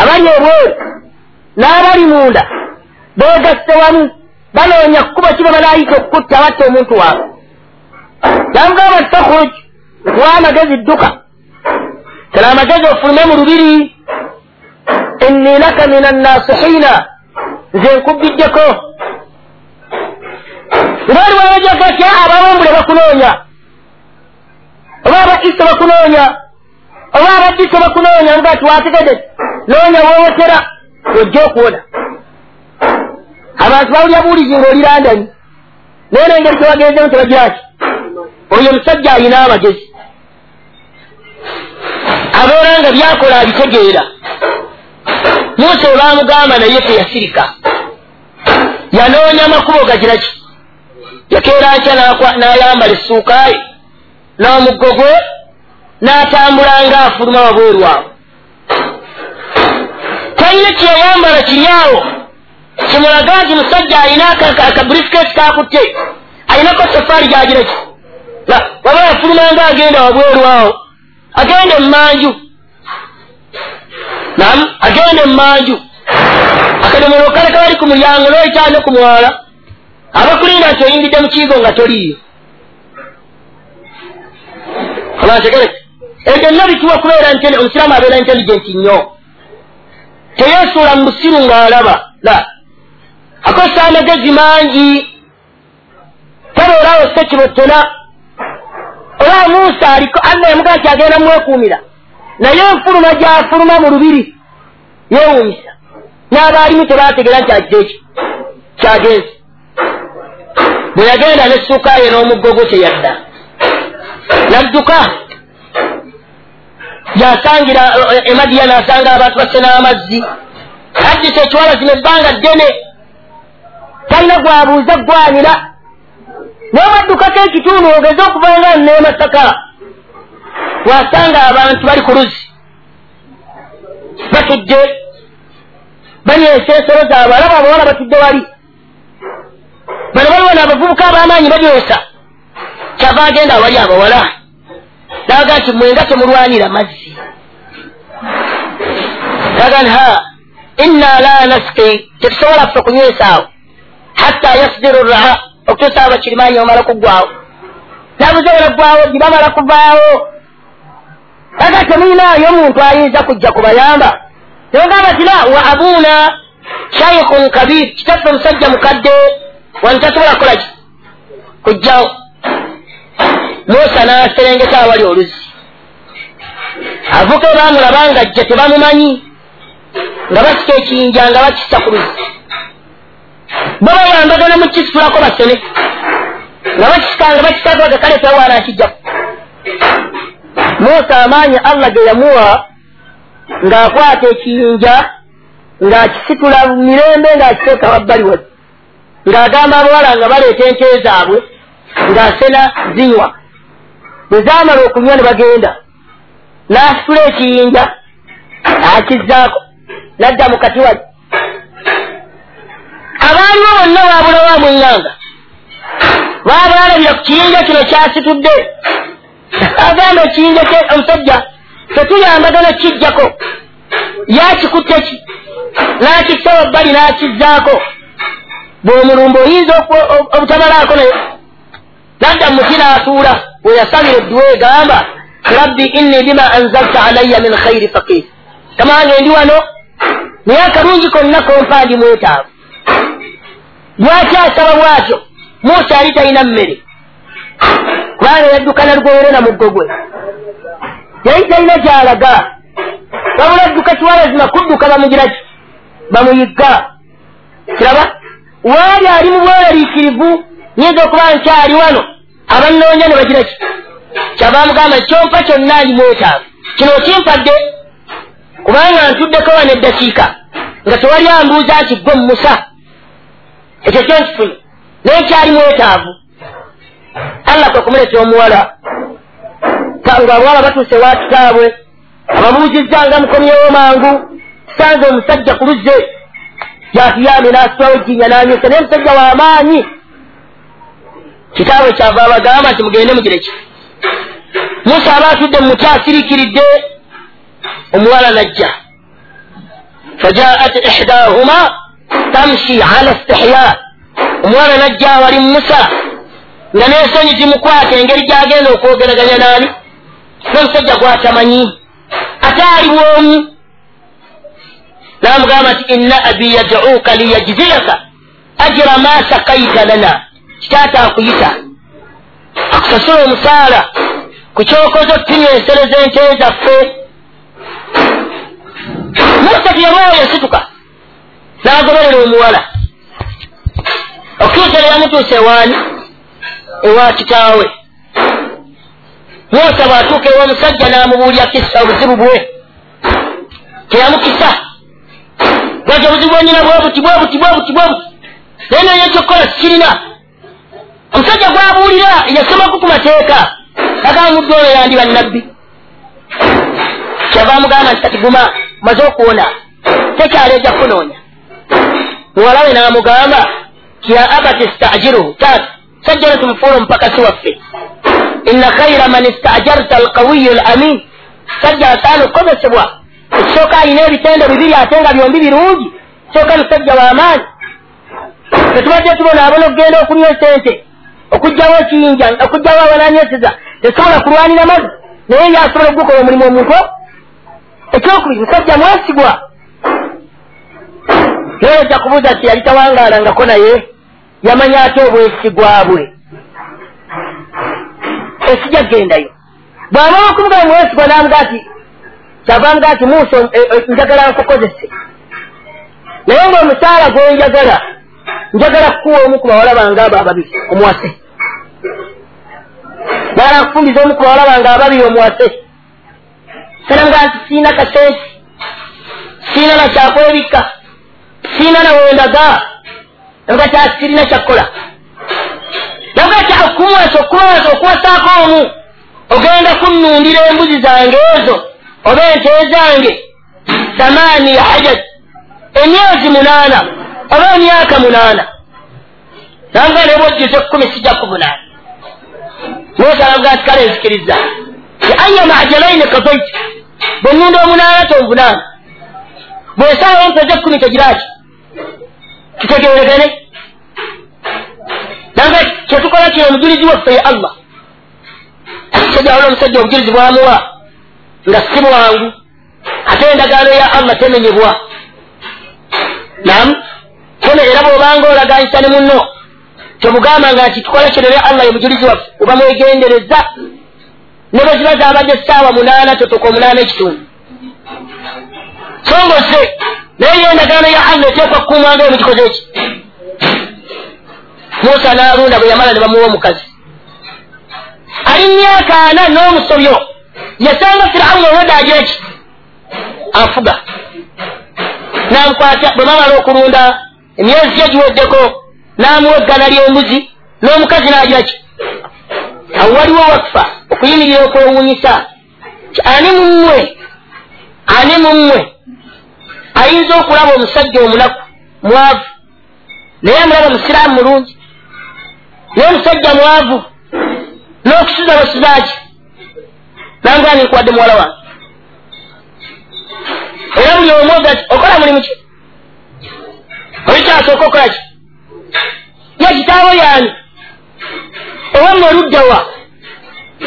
abali ebweru n'abali munda beegasse wamu banoonya kukuba kiba banaayita okukutta batta omuntu waabwe. Namugamba nti fakhruj nkuwa amagezi dduka. Tala amagezi ofulume mu lubiri inni laka min annasihiina nze nkubbiddeko ngaoli wayojagakya abawambule bakunoonya oba abaisa bakunoonya oba abaddiso bakunoonya nga tiwategede noonya wootera ojja okuwona. Abantu bawulya buwulizi ngaoli landani naye nengeri tewagenzemu tebagiraki oyo omusajja alina amagezi. Abeera nga byakola abitegeera. Musa olwamugamba naye teyasirika. Yanoonya amakubo gakiraki yakeera nkya n'ayambala essuukaaye n'omuggo gwe n'atambula ng'afuluma wabweru awo talina kyeyayambala kiri awo kimulaga nti musajja alina akabulisikesi kakutte alinako safaari gyagiraki. Waba yafuluma ngaagenda wabweru awo agenda emanju nam agenda emanju akadomero kale kabali ku mulyango noyikyane ku mwala abakulinda nti oyingidde mu kiigo nga toliiyo abantegereke ebyo byonna bituwa kubeera omusiraamu abeera intelligenti nnyo teyeesuula mu busiru ng'alaba la akozesa amagezi mangi tabeerawo sekibotona oba musa aliko allah yamugaa nti agenda mumwekuumira naye enfuluma gyafuluma mu lubiri yeewunyisa n'abaalimu tebategeera nti ajja ekyo kyagenzi bwe yagenda nessuukaye n'omuggogo teyadda nadduka yasangira emadiya nasanga abantu basse n'amazzi addisa ekiwala zino ebbanga ddene talina gwabuuza gwanira n'obaddukako ekitundu ogeze okuvanga nemasaka wasanga abantu bali ku luzi batudde banywesa ensolo zaabwe alaba abawala batudde wali? Bano baliwo naabavubuka ab'amaanyi banywesa kyava agenda awali abawala. Naga nti mwenga temulwanira mazzi. Naga nti ha inna la naski tetusobola ffe kunywesa awo. Hatta yasdiru raha okutuusa abakirimanyi omala kuggwawo nabuze balaggwawo gibamala kuvaawo. Aga temuyinaayo omuntu ayinza kujja kubayamba. Nebagamba tina wa abuuna shaikhun kabir kitaffe omusajja mukadde wano tasobola kukolaki kujjawo musa n'aserengeta awali oluzi. Avuka bamulaba nga ajja tebamumanyi nga basika ekiyinja nga bakissa ku luzi. Bo bayambagana mu kisitulako basene nga bakisikanga bakisagaga kale tawaana akijjaku musa amaanyi allah ge yamuwa ng'akwata ekiyinja ng'akisitula mirembe ng'akiteeka wabbali we. Ng'agamba abawala nga baleeta ente zaabwe ng'asena zinywa bwe zaamala okunywa ne bagenda. N'asitula ekiyinja akizzaako n'adda mu kati wali abaaliwo bonna baabulawo amweŋŋanga baaba balabira ku kiyinja kino kyasitudde. Agamba ekiyinja omusajja tetuyambagana kijjako. Yakikutte ki? N'akissa wabbali n'akizzaako. Bw'omulumba oyinza obutabalaako naye. Nadda muti n'atuula we yasabira edduwa egamba rabbi inni lima anzalta alayya min khairi faqir kamange ndi wano naye akalungi konna kompa ndi mwetaavu lwaki asaba bwatyo musa yali talina mmere kubanga yaddukana lugowere muggo gwe yali talina gyalaga wabula adduka kiwalazima kudduka bamugiraki bamuyigga kiraba waali ali mu bweraliikirivu nyinza okuba nkyali wano abannoonya ne bagiraki kyabamugamba kyompa kyonna ali mwetaavu kino okimpadde kubanga ntuddeko wano eddakiika nga tewali ambuuza nti gwe musa ekyo kyenkifune naye kyali mwetaavu. Allah kwe kumuleeta omuwala. Nga abawala batuuse wakitaabwe ababuuzizza nga mukomyewo mangu tusanze omusajja ku luzze gyatuyambe n'asitulawo ejjinya n'anyusa naye omusajja w'amaanyi kitaabwe kyava abagamba nti mugende mugireki musa aba atudde mu muti asiriikiridde omuwala najja fajaat ihdahuma tamshi ala stihya omuwala najja awali musa nga n'ensonyi zimukwata engeri gyagenda okwogeraganya naani n'omusajja gwatamanyi ate ali bwomu namugamba nti inna abi yaduuka liyajziyaka ajira ma sakaita lana kitaata akuyita akusasula omusaala ku kyokoza okutunywa ensere z'ente zaffe musa tiyamwawo yasituka n'agoberera omuwala okutuusa neyamutuusa ewaani ewa kitaawe musa bw'atuuka ewa omusajja n'amubuulya kisa obuzibu bwe. Teyamukisa lwaki obuzibu bwenyina bwebuti bwebuti bwebuti bwebuti naye naye ekyokukola sikirina omusajja gwabuulira yasomaku ku mateeka agamba muddu oyo yandiba nabbi kyava amugamba nti kati guma maze okuwona tekyaleeja kunoonya muwala we n'amugamba ya abati stajiruhu taata sajja netumufuula omupakasi waffe. Inna khaira man istajarta alqawiyu alamin. Sajja asaana okukozesebwa ekisooka alina ebitendo bibiri ate nga byombi birungi kisooka musajja w'amaanyi tetubadde tubonaabona okugenda okunywa sente okugjawo ekiyinja okugjawo awananyeseza tesobola kulwanira mazzi. Naye ngaasobola okugukola omulimu omuntu ekyokubiri musajja mwesigwa. Naye ojja kubuuza ti yali tawangaalangako naye yamanya ate obwesigwa bwe. Ekijja kgendayo bw'amala okuvuga mwesigwa n'amugaa ti kyava mugaa ti muusa e- e- njagala nkukozese. Naye ngaomusaala gwenjagala njagala kukuwa omu ku bawala bange abo ababiri omuwase njagala nkufumbiza omu ku bawala bange ababiri omuwase sanamugaa nti siina kasente siina nakyakwebikka siina nawendaga nga kyasirina kyakukola naga kyakumuwasa okuwasa okuwasaako omu ogenda kunnundira embuzi zange ezo oba ente zange samaani hajat emyezi munaana oba emyaka munaana? Nanga nebwojjuza ekkumi sijja kubunaana nosalaga nti kale nzikiriza anya majalaini kafaiti bwenunda omunaana tonvunaana. Bwesaawo mpeza ekkumi tegiraki kitegeregane nanga kyetukola kino omujulizi waffe ye allah sejawula omusajja obujulizi bwamuwa nga si bwangu ate endagaano ya allah temenyebwa. Nam kene era bwobanga olaganyisa ne muno tebugambanga nti tukola kino ne allah ye mujulizi waffe oba mwegendereza ne bwe ziba zabadde essaawa munaana totoka omunaana ekitundu. Songose naye yo endagaano ya allah eteekwa kukuumanga emukikoze eki musa n'alunda bwe yamala ne bamuwa omukazi. Ali myaka ana n'omusobyo. Yasanga firawuni olwedde agira ki? Afuga. N'amukwata bwe mamala okulunda emyezi gye giweddeko n'amuwa eggana ly'embuzi n'omukazi n'agira ki? Awo waliwo wakufa okuyimirira okwewunyisa ti ani mummwe ani mummwe ayinza okulaba omusajja omunaku mwavu naye amulaba musiraamu mulungi naye omusajja mwavu n'okusuza basuzaki nanga ninkuwadde muwala wange. Era buli omu okola mulimu ki olikyasooka okola ki? Ye kitaawo yaani? Owamma oluddawa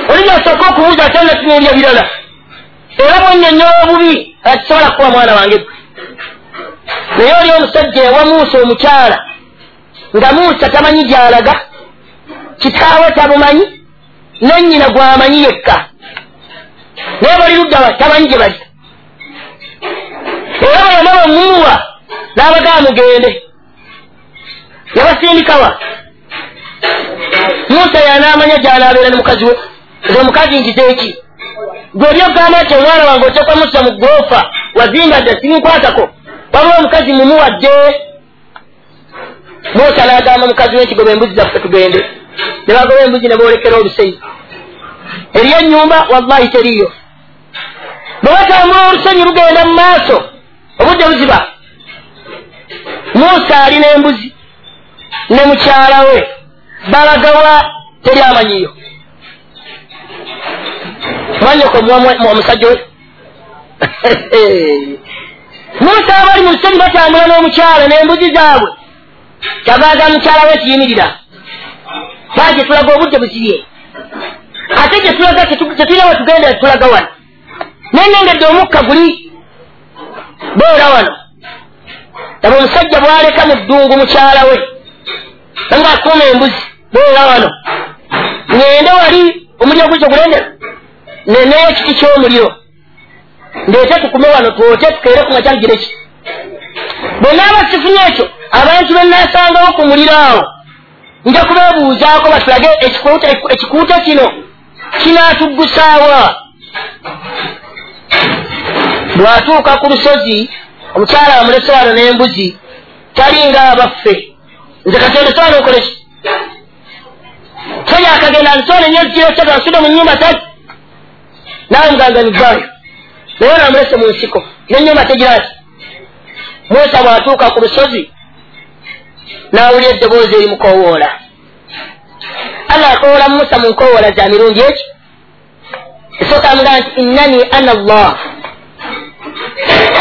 olinyasooka okubuuza ate natunuulya birala. Era bwenyonyola obubi atisobola kukuba mwana wange gwe. Naye oli omusajja ewa muusa omukyala nga muusa tamanyi gyalaga kitaawe tabumanyi nennyina gwamanyi yekka. Naye bali luddawa tamanyi gye bali era bwe yamala omumuwa n'abagaa mugende. Yabasindikawa. Musa yanaamanya gyanabeera ne mukazi we nze omukazi nkiteeki gwe oli ogamba nti omwana wange otekwa musa mu goofa wazingadde simukwatako waliwo omukazi mumuwadde. Musa n'agamba mukazi we nkigoba embuzi zaffe tugende. Ne bagoba embuzi ne boolekera olusenyi eriyo ennyumba wallahi teriyo bwe batambula olusenyi lugenda mu maaso obudde buziba musa alina embuzi ne mukyala we balagawa teri amanyiyo. Mwanyoko omusajja we. *laughs* Musa abali mu lusenyi batambula n'omukyala n'embuzi zaabwe. Kyagaaga mukyala we kiyimirira baa gye tulaga obudde buzibye ate gye tulaga tetulina we tugenda tulaga wano nenengedde omukka guli. Beera wano aba omusajja bwaleka mu ddungu mukyala we ngaakuuma embuzi beera wano ngende wali omuliro guzze gulendera neneyo ekiti ky'omuliro ndeete tukume wano twote tukeere ku makyagireki bwe naaba sifunye ekyo abantu benasangawo ku muliro awo nja kubeebuuzaako batulage ekikuuta kino kinaatuggusaawa. Bw'atuuka ku lusozi omukyala amulese wano n'embuzi talinga abaffe nze katonda sobola okoleki toya akagenda nsobola enyo zikirosega nsudde mu nyumba tati naawe muganga nivaayo naye namulese mu nsiko nenyumba tegira ti musa bw'atuuka ku lusozi n'awulya eddoboozi eri mukowoola allah akowoola musa mu nkowoola za mirundi eki? Esooka amugaa nti innani ana allah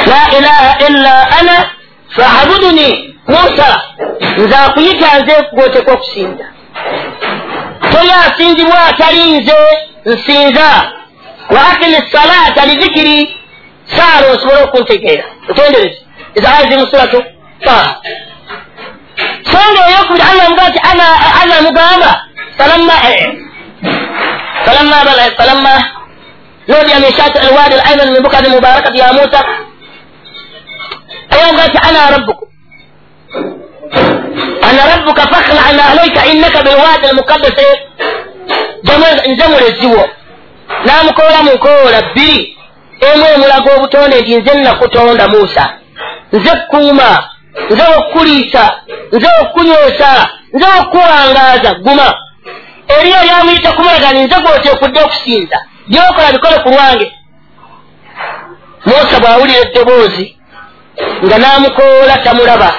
la ilaha illa ana faabuduni musa nze akuyita nze gwoteka okusinza toli asinzibwa atali nze nsinza wa akimi salata lizikiri saala osobole okuntegeera otendereze ezaya ziri musuratu taha so nga eyokubiri allah mugaa ti allah mugamba falamma falamma falamma نودي من شاطئ الوادي الايمن من بقعه مباركه يا موسى. ayonga ti ana rabbukum ana rabbuka fakhlana alayka innaka bilwadi almukaddasi nze mulesiwo namukoola mu nkowola bbiri emu emulaga obutonde nti nze nakutonda musa nze kukuuma nze okukuliisa nze okukunyosa nze okukuwangaaza guma eriyo lyamuyita kumulaga ni nze gwoteekudde okusinza byokola bikole ku lwange musa bw'awulira eddoboozi nga n'amukoola tamulaba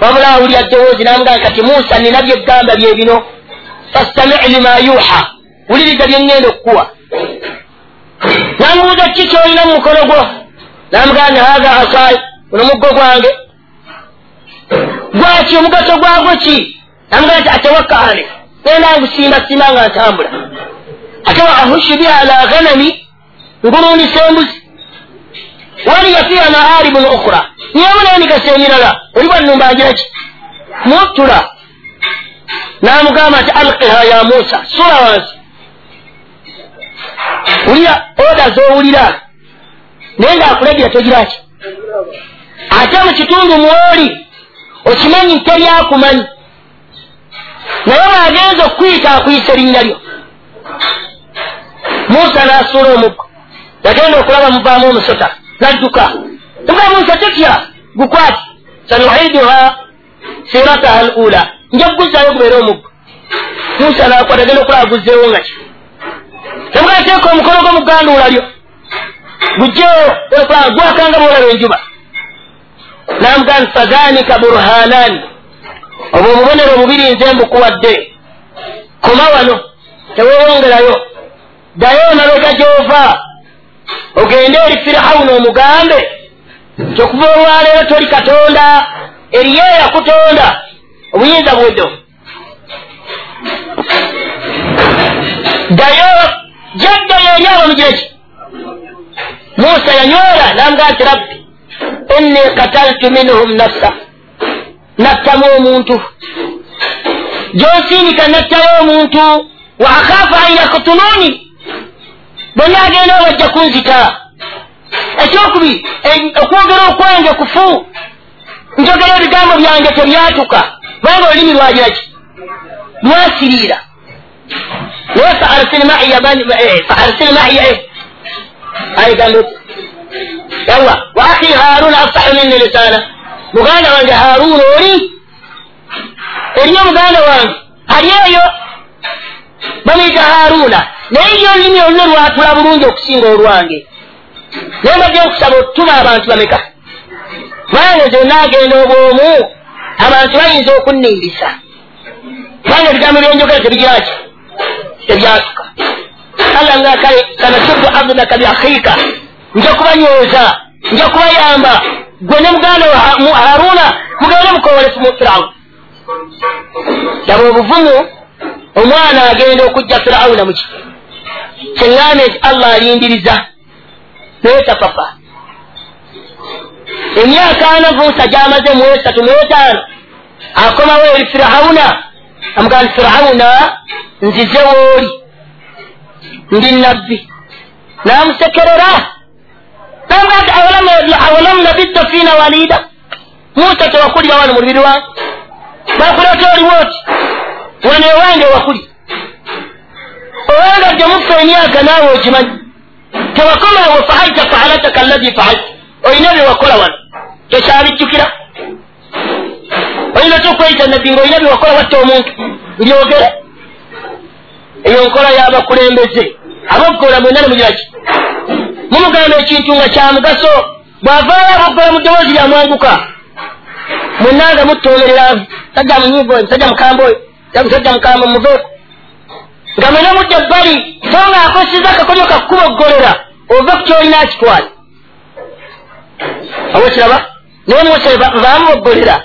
wabula awulira ddoboozi n'amugamba kati musa nina byeggamba bye bino. Fastami lima yuha. Wuliriza bye ŋŋenda okukuwa. N'amubuuza ki kyolina mu mukono gwo? N'amugamba ni haga asai guno muggo gwange. Gwaki omugaso gwagwo ki? N'amugamba nti atewakkaale genda ngusimba simba nga ntambula. Ate wa ahushu biha ala ghanami ngulundisa embuzi waliya fiha maaribun ukhra nyewona emigaso emirala oli bwannumba agiraki? Muttula n'amugamba nti alqiha ya musa sula wansi. Wulira oda zowulira. Naye ngaakulagira togiraki? Ate mu kitundu mwoli okimanyi teryakumanyi naye bwagenza okuyita akuyisa erinnya lyo. Musa n'asuula omuggo. Yagenda okulaba muvaamu omusota nadduka nga musa tetya gukwati sanuiduha sirataha al ula nja kuguzayo gubeere omuggo musa nakwata agenda okulaba guzzeewo nga ki temugateeka omukono gwo muganduula lyo gujjewo okulaba gwakanga boolaba enjuba namugani fadhanika burhanani obwo obubonero bubiri nze mbukuwadde koma wano tewewongerayo ddayo emabega gy'ova ogende eri firawuni omugambe. Kyokuva olwaleero toli katonda eriyo eyakutonda obuyinza bweddo? Ddayo jaddayo eri abamugireki musa yanywera namugaa nti rabbi inni kataltu minhum nafsa nattamu omuntu. Gyonsindika nattayo omuntu wa akhafu an yaktuluni bonna agenda bajja kunzita. Ekyokubiri okwogera okwange kufu njogera ebigambo byange tebyatuka kubanga olulimi lwagiraki lwasiriira naye faarsil maiya faarsil maiya ayigambe yawa wa akhi haruna afsahu minni lisana. Muganda wange haruna oli? Eriyo muganda wange? Ali eyo bamuyita haruna naye yo olulimi olune lwatula bulungi okusinga olwange. Naye mbajja okusaba otuma abantu bameka? Kubanga nze naagenda obwomu abantu bayinza okunnindisa kubanga ebigambo byenjogera tebigiraki tebyatuka. Allah nga kale sanasuddu abdaka biakhiika nja kubanyweza nja kubayamba. Gwe ne muganda wa haruna mugende mukowole firawuni laba obuvumu omwana agenda okujja firawuna muki kyeŋŋambe nti allah alindiriza naye tapapa emyaka ana musa gyamaze mu esatu mu etaano. Akomawo eri firawuna. Amugamba firawuna nzize wooli ndi nabbi n'amusekerera. Nambati awalam labidda fiina walida? Musa tewakulira wano mu lubiri wange bakuleeta oliwo oti wano ewange wakuli obanga gyemufa emyaka naawe okimanyi tewakomawo faalta faalataka allazi faalta olina byewakola wano tokyabijjukira olina tokweyita nabbi nga olina byewakola watta omuntu ndyogere eyo nkola y'abakulembeze aboggola mwena nemugiraki mumugamba ekintu nga kyamugaso bwavaayo aboggola mu ddoboozi lyamwanguka mwena nga mutoomerera sajja munyigo sajja mukamba oyo sajja mukamba muveeko nga mwena mudde ebbali so nga akosiza akakolyo kakkuboggolera ova ku kyolina akitwale. Awo kiraba naye musa baamuboggolera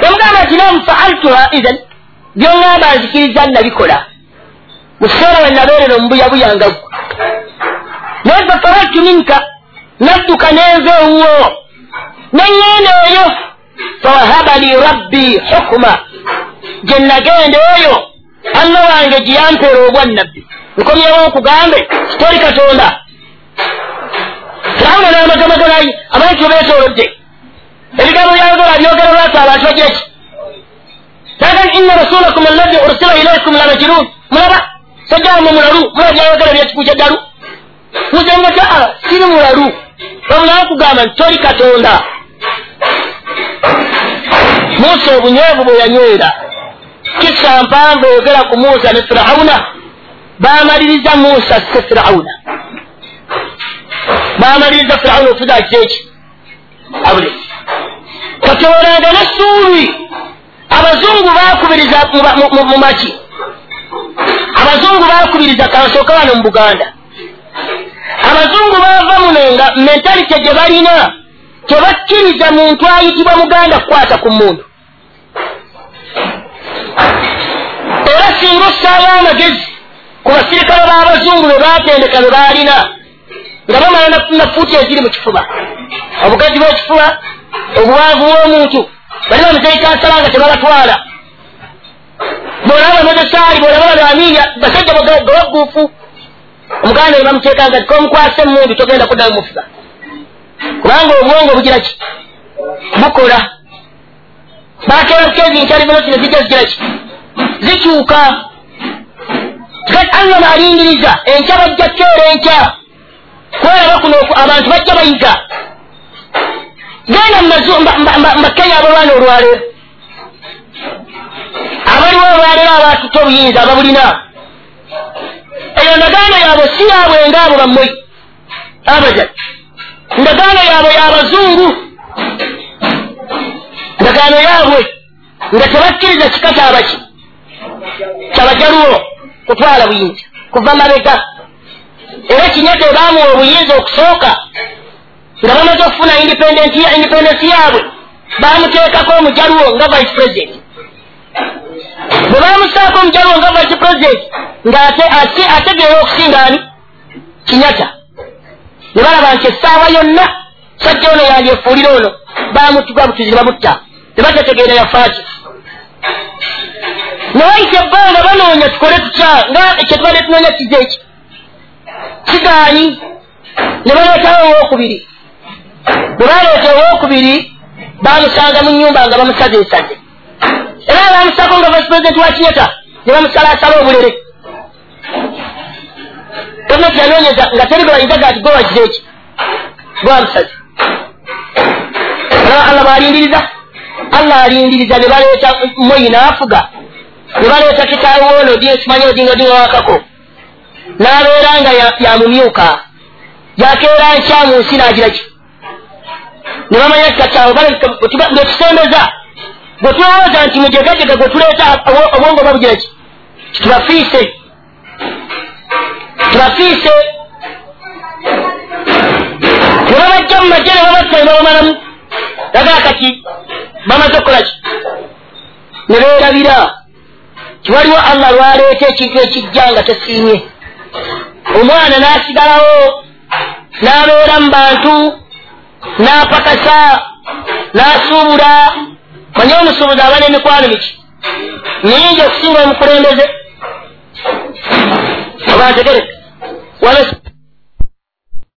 bamugamba nti nam faaltuha ithan byoŋŋamba nzikiriza nabikola. Mu kiseera we nabeerera omubuyabuya nga gwe naye fafaratu minka nadduka nenva ewuwo neŋŋenda eyo fawahaba li rabbi hukuma gye nagenda eyo anna wange gye yampeera obwannabbi. Nkomyewo nkugambe toli katonda. Firawuna n'amagamaganayi abantu bebeetoolodde ebigambo byayogola byogera lwatu abantu bagireki lakin inna rasulakum allazi ursila ilaikum lamajirun mulaba sajjawamwe mulalu mulaba byayogera byekikuja ddalu. Muzengata siri mulalu. Omulala kugamba nti toli katonda. Musa obunywevu bwe yanywera kisa mpanvu oyogera ku musa ne firawuna bamaliriza musa se firawuna. Bamaliriza firawuna ofuza kiki abule katolanga nessuubi abazungu bakubiriza mu maki. Abazungu bakubiriza kansooka wano mu buganda. Abazungu bava muno nga mentalite gye balina tebakkiriza muntu ayitibwa muganda kukwata ku muntu era singa ossaayo amagezi ku basirikale b'abazungu be batendeka be baalina nga bamala nafuna fuuti eziri mu kifuba obugazi bw'ekifuba obuwanvu bw'omuntu bali bamuzeikansala nga tebabatwala bolaba modosaali bolaba balamiya basajja gawaguufu omuganda ne bamuteekanga ti komukwasa emundu togenda kuddayo mufuba kubanga obwongo bugiraki bukola kukezi intelligence ne zijja zigiraki zikyuka kati allah baalingiriza enkya bajja kukeera enkya kweraba kuno abantu bajja bayiga genda mbakenya abalwana olwaleero abaliwo olwaleero abatuta obuyinza ababulina eyo ndagaano yaabwe si yaabwe ngaabo bammwe abajan ndagaano yaabwe yabazungu ndagaano yaabwe nga tebakkiriza kika kyabaki kyabajaluwo kutwala buyinza kuva mabega. Era kinyate baamuwa obuyinza okusooka nga bamaze okufuna independensi yaabwe bamuteekako omujaluwo nga vice president. Bwe bamusaako omujaluwo nga vice president ngaategeera okusingaani kinyata ne balaba nti essaawa yonna sajja ono yandyefuulira ono bamutuga butuzi bamutta tebatategeera yafaaki newayita ebbanga banoonya tukole tutya nga kyetubadde tunoonya kiza eki kigaanyi ne baleetawo owokubiri bwe baleeta owokubiri bamusanga mu nyumba nga bamusaza ensaze era bamusako nga vice president wa kinyata ne bamusalasala obulere gavumenti yanoonyeza nga teri gwebayinzaga ati gwewakiza eki gwamusaze allah bwalindiriza allah alindiriza ne baleeta moyi naafuga ne baleeta kitaawe olodi simanyi odinga odinga wakako. N'abeera nga yamumyuka. Yakeera nkya mu nsi n'agiraki ne bamanya kakyawe ngekisembeza bwe tulowooza nti mujegajega gwe tuleeta obwongo babugiraki tubafiise. Tubafiise. Ne babajja mu majje ne babatta ne babamalamu. Dagaa kati bamaze okukolaki ne beerabira tiwaliwo allah lwaleeta ekintu ekijja nga tesiimye omwana n'asigalawo n'abeera mu bantu n'apakasa n'asuubula. Manye omusuubuzi aba n'emikwano miki? Nyingi okusinga omukulembeze. Obantegereka